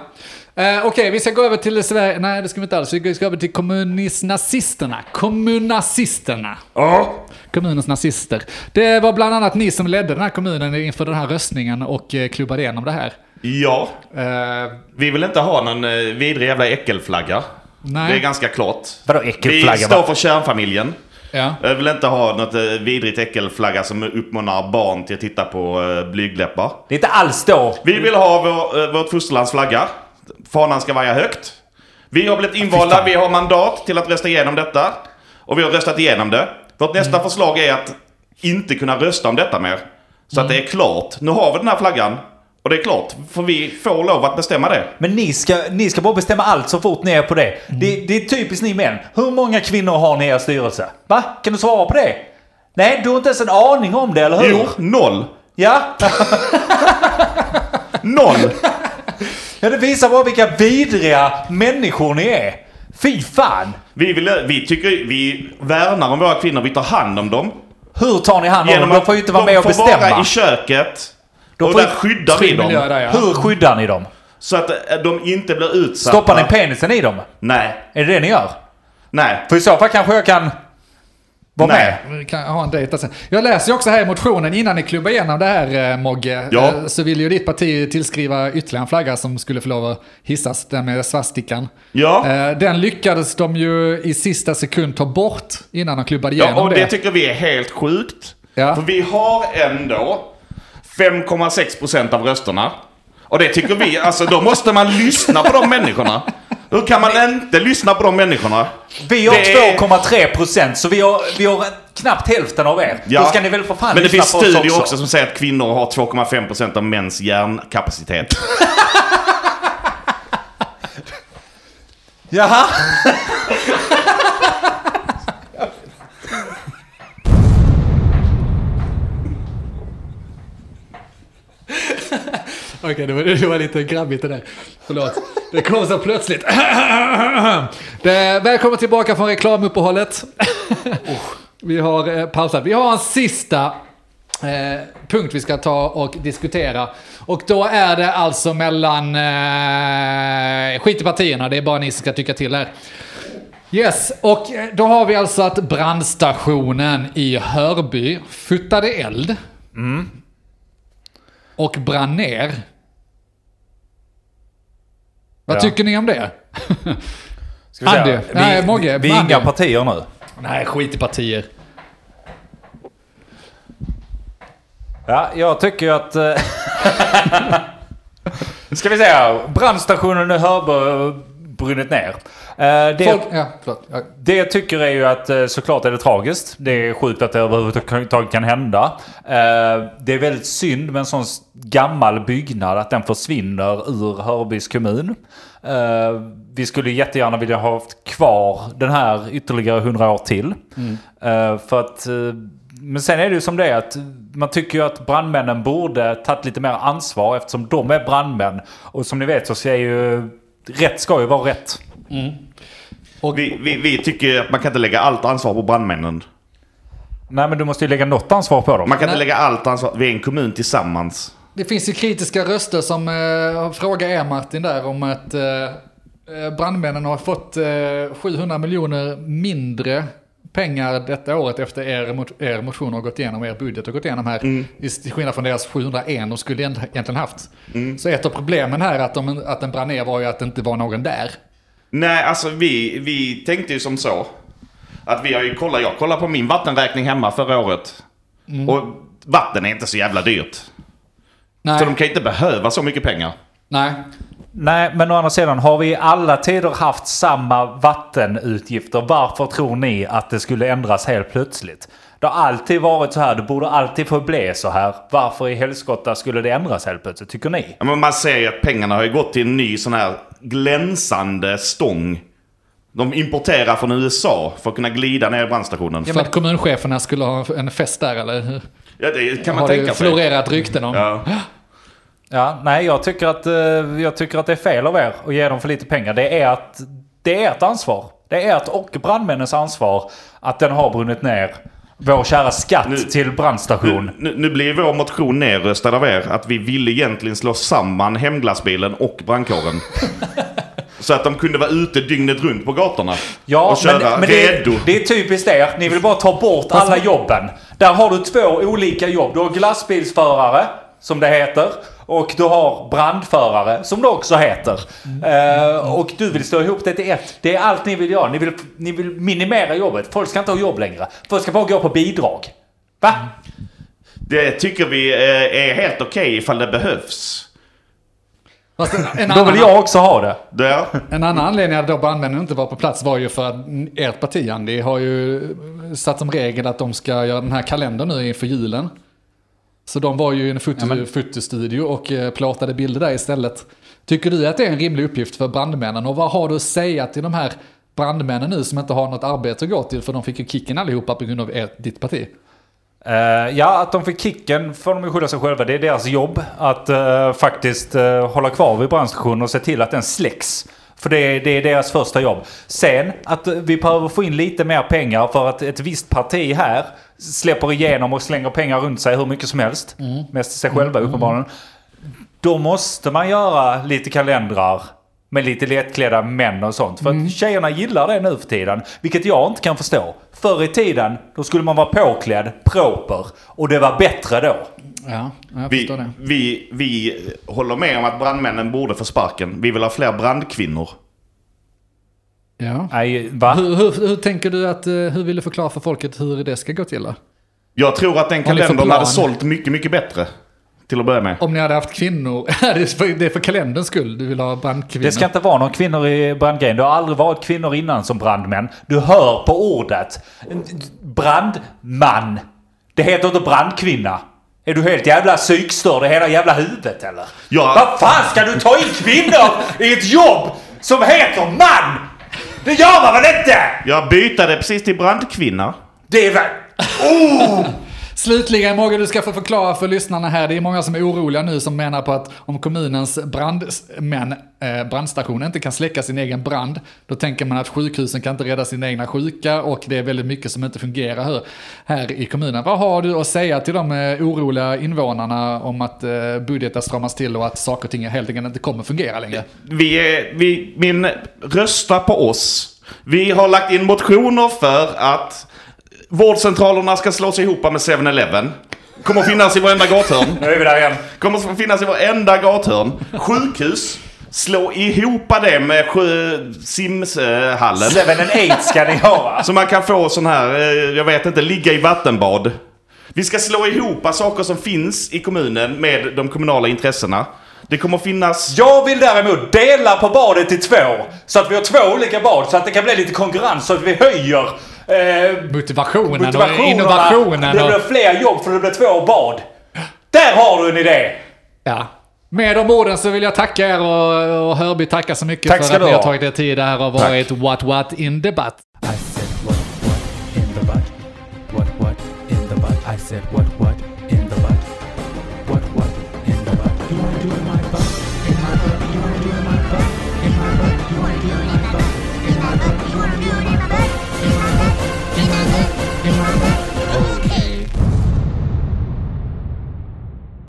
Eh, Okej, vi ska gå över till Sverige. Nej, det ska vi inte alls. Vi ska över till kommunistnazisterna. Kommunnazisterna. Ja. Kommunens nazister. Det var bland annat ni som ledde den här kommunen inför den här röstningen och eh, klubbade igenom det här. Ja. Eh, Vi vill inte ha någon vidrig jävla äckelflagga. Nej. Det är ganska klart. Vadå Vi äckelflagga? står för kärnfamiljen. ja. Jag vill inte ha något vidrigt äckelflagga som uppmanar barn till att titta på blygdläppar. Det är inte alls då. Vi vill ha vår, vårt fosterlands flagga. Fanan ska vaja högt. Vi har blivit invalda, vi har mandat till att rösta igenom detta. Och vi har röstat igenom det. Vårt nästa Mm. förslag är att inte kunna rösta om detta mer. Så att Mm. det är klart. Nu har vi den här flaggan. Och det är klart, för vi får lov att bestämma det. Men ni ska, ni ska bara bestämma allt så fort ni är på det. det. Det är typiskt ni män. Hur många kvinnor har ni i er styrelse? Va? Kan du svara på det? Nej, du har inte ens en aning om det, eller hur? Jo, noll. Ja? Noll! Ja, det visar bara vilka vidriga människor ni är. Fy fan! Vi, vill, vi tycker, vi värnar om våra kvinnor, vi tar hand om dem. Hur tar ni hand om dem? De får ju inte vara med och de får vara bestämma. i köket. De och där skyddar vi dem. där ja. Hur skyddar ni dem? Så att eh, de inte blir utsatta. Stoppar ni penisen i dem? Nej. Är det det ni gör? Nej. För i så fall kanske jag kan vara Nej. med. Kan ha en dejt sen. Jag läser ju också här i motionen, innan ni klubbar igenom det här eh, Mogge, Ja. eh, så vill ju ditt parti tillskriva ytterligare en flagga som skulle få lov att hissas, den med svastikan. Ja. Eh, Den lyckades de ju i sista sekund ta bort innan de klubbade igenom Ja, och det. det tycker vi är helt sjukt. Ja. För vi har ändå 5,6% av rösterna. Och det tycker vi, alltså då måste man lyssna på de människorna. Hur kan man inte lyssna på de människorna? Vi har Det är- 2,3 procent så vi har, vi har knappt hälften av er. Då ska ni väl för fan Men det finns studier också. också. som säger att kvinnor har 2,5% av mäns hjärnkapacitet. Jaha? Okej, det, var, det var lite grabbigt det där. Förlåt. Det kom så plötsligt. Det, välkommen tillbaka från reklamuppehållet. Vi har eh, pausat. Vi har en sista eh, punkt vi ska ta och diskutera. Och då är det alltså mellan... Eh, skit i partierna, det är bara ni som ska tycka till här. Yes, och då har vi alltså att brandstationen i Hörby futtade eld. Och brann ner. Vad Ja. tycker ni om det? Ska vi, Andy. säga, Nej, vi, Mogge. vi är inga partier nu. Nej, skit i partier. Ja, jag tycker ju att... eh, Ska vi säga, brandstationen i Hörby brunnit ner. Eh, Det, Folk, ja, det jag tycker är ju att eh, såklart är det tragiskt. Det är sjukt att det överhuvudtaget kan hända. Eh, Det är väldigt synd med en sån gammal byggnad att den försvinner ur Hörbys kommun. Vi skulle jättegärna vilja ha haft kvar den här ytterligare hundra år till. Eh, För att, men sen är det ju som det är att man tycker ju att brandmännen borde tagit lite mer ansvar eftersom de är brandmän. Och som ni vet så är ju rätt ska ju vara rätt. Vi, vi, vi tycker att man kan inte lägga allt ansvar på brandmännen. Nej men du måste ju lägga något ansvar på dem. Man kan inte Nej. lägga allt ansvar. Vi är en kommun tillsammans. Det finns ju kritiska röster som eh, frågar er Martin där om att... Eh, eh, brandmännen har fått eh, 700 miljoner mindre pengar detta året efter er, mot- er motion har gått igenom, er budget har gått igenom här. I till skillnad från deras 701 de skulle egent- egentligen haft. Så ett av problemen här att, de, att den brann ner var ju att det inte var någon där. Nej, alltså vi, vi tänkte ju som så. Att vi har ju kollat, jag kollade på min vattenräkning hemma förra året. Och vatten är inte så jävla dyrt. Nej, Så de kan inte behöva så mycket pengar. nej. Nej, men å andra sidan, har vi i alla tider haft samma vattenutgifter? Varför tror ni att det skulle ändras helt plötsligt? Det har alltid varit så här, det borde alltid få bli så här. Varför i helskotta skulle det ändras helt plötsligt, tycker ni? Ja, men man ser ju att pengarna har ju gått till en ny sån här glänsande stång. De importerar från USA för att kunna glida ner i brandstationen. För att kommuncheferna skulle ha en fest där eller? hur? Ja, det kan man har tänka det sig. florerat rykten om. Ja. Ja, nej, jag tycker, att, eh, jag tycker att det är fel av er att ge dem för lite pengar. Det är, att, det är ert ansvar. Det är ert och brandmännens ansvar att den har brunnit ner. Vår kära skatt Nu- till brandstation. Nu, nu blir vår motion nerröstad av er att vi ville egentligen slå samman hemglassbilen och brandkåren. Så att de kunde vara ute dygnet runt på gatorna. Ja, och köra men, men det, redo. är, det är typiskt er. Ni vill bara ta bort alla jobben. Där har du två olika jobb. Du har glassbilsförare, som det heter. Och du har brandförare, som det också heter. Eh, och du vill slå ihop det till ett. Det är allt ni vill göra. Ni vill, ni vill minimera jobbet. Folk ska inte ha jobb längre. Folk ska bara gå på bidrag. Va? Det tycker vi eh, är helt okej ifall det behövs. Fast en, en, Då annan, vill jag också ha det. Det, en annan anledning att då brandmännen inte var på plats var ju för att ert parti, Andy, har ju satt som regel att de ska göra den här kalendern nu inför julen. Så de var ju i en foto, fotostudio och eh, plåtade bilder där istället. Tycker du att det är en rimlig uppgift för brandmännen? Och vad har du att säga till de här brandmännen nu som inte har något arbete att gå till? För de fick ju kicken allihopa på grund av er, ditt parti. Eh, ja, att de fick kicken får de ju skylla sig själva. Det är deras jobb att eh, faktiskt uh, hålla kvar vid brandstationen och se till att den släcks. För det är, det är deras första jobb. Sen att vi behöver få in lite mer pengar för att ett visst parti här släpper igenom och slänger pengar runt sig hur mycket som helst. Mest sig själva uppenbarligen. Då måste man göra lite kalendrar med lite lättklädda män och sånt. För att tjejerna gillar det nu för tiden. Vilket jag inte kan förstå. Förr i tiden, då skulle man vara påklädd, proper. Och det var bättre då. Ja, jag vi, förstår det. vi, vi håller med om att brandmännen borde få sparken. Vi vill ha fler brandkvinnor. Ja. Nej, va? Hur, hur, hur tänker du att, eh, hur vill du förklara för folket hur det ska gå till då? Jag tror att den kalendern hade sålt mycket, mycket bättre. Till att börja med. Om ni hade haft kvinnor, det är för, det är för kalenderns skull du vill ha brandkvinnor. Det ska inte vara några kvinnor i brandgrejen. Det har aldrig varit kvinnor innan som brandmän. Du hör på ordet. Brandman. Det heter inte brandkvinna. Är du helt jävla psykstörd i hela jävla huvudet eller? Ja. Vad fan ska du ta in kvinnor i ett jobb som heter man? Det gör man väl inte? Jag bytade precis till brandkvinna. Det är väl... Oh! Slutligen Mogge, du ska få förklara för lyssnarna här. Det är många som är oroliga nu som menar på att om kommunens brandmän, eh, brandstation inte kan släcka sin egen brand, då tänker man att sjukhusen kan inte rädda sina egna sjuka och det är väldigt mycket som inte fungerar här, här i kommunen. Vad har du att säga till de eh, oroliga invånarna om att eh, budgeten stramas till och att saker och ting helt enkelt inte kommer fungera längre? Vi är, vi, min, rösta på oss. Vi har lagt in motioner för att vårdcentralerna ska slås ihop med 7-Eleven. Kommer att finnas i varenda gathörn. Nu är vi där igen. Kommer att finnas i varenda gathörn. Sjukhus. Slå ihop det med and eight ska ni ha. Så man kan få sån här, eh, jag vet inte, ligga i vattenbad. Vi ska slå ihop saker som finns i kommunen med de kommunala intressena. Det kommer finnas... Jag vill däremot dela på badet i två. Så att vi har två olika bad. Så att det kan bli lite konkurrens. Så att vi höjer eh, Motivationen, och motivationerna. innovationen. Det blir Och, fler jobb för det blir två bad. Där har du en idé! ja. Med de orden så vill jag tacka er och, och Hörby tacka så mycket Tack för att du ni har ha. tagit er tid. Det här har varit What What in debatt. I said what what in the butt? What what in the butt? I said what what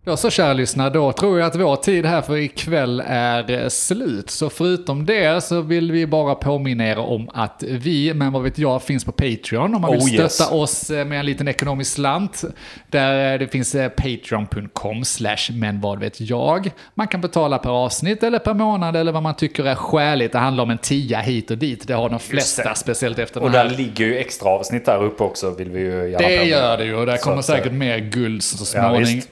Då så kära lyssnare, då tror jag att vår tid här för ikväll är slut. Så förutom det så vill vi bara påminna er om att vi, men vad vet jag, finns på Patreon. Om man vill Oh, stötta yes. oss eh, med en liten ekonomisk slant. Där eh, det finns eh, patreon.com slash men vad vet jag. Man kan betala per avsnitt eller per månad eller vad man tycker är skäligt. Det handlar om en tia hit och dit. Det har de flesta, speciellt efter Och där ligger ju extra avsnitt där uppe också vill vi ju gärna det gör det ju och där Så kommer säkert mer guld så Ja, småningom. visst.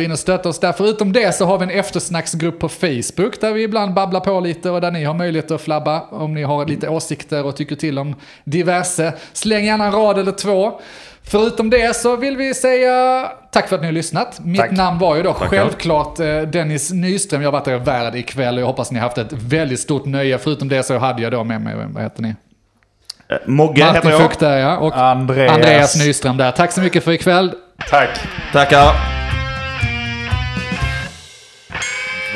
Så in och stötta oss där. Förutom det så har vi en eftersnacksgrupp på Facebook där vi ibland babblar på lite och där ni har möjlighet att flabba om ni har lite åsikter och tycker till om diverse. Släng gärna en rad eller två. Förutom det så vill vi säga tack för att ni har lyssnat. Mitt Tack. namn var ju då Tackar. självklart eh, Dennis Nyström. Jag har varit er värd ikväll och jag hoppas ni har haft ett väldigt stort nöje. Förutom det så hade jag då med mig, vad heter ni? Eh, Mogge heter Martin jag. Fukt där ja, och Andreas. Andreas Nyström där. Tack så mycket för ikväll. Tack. Tackar.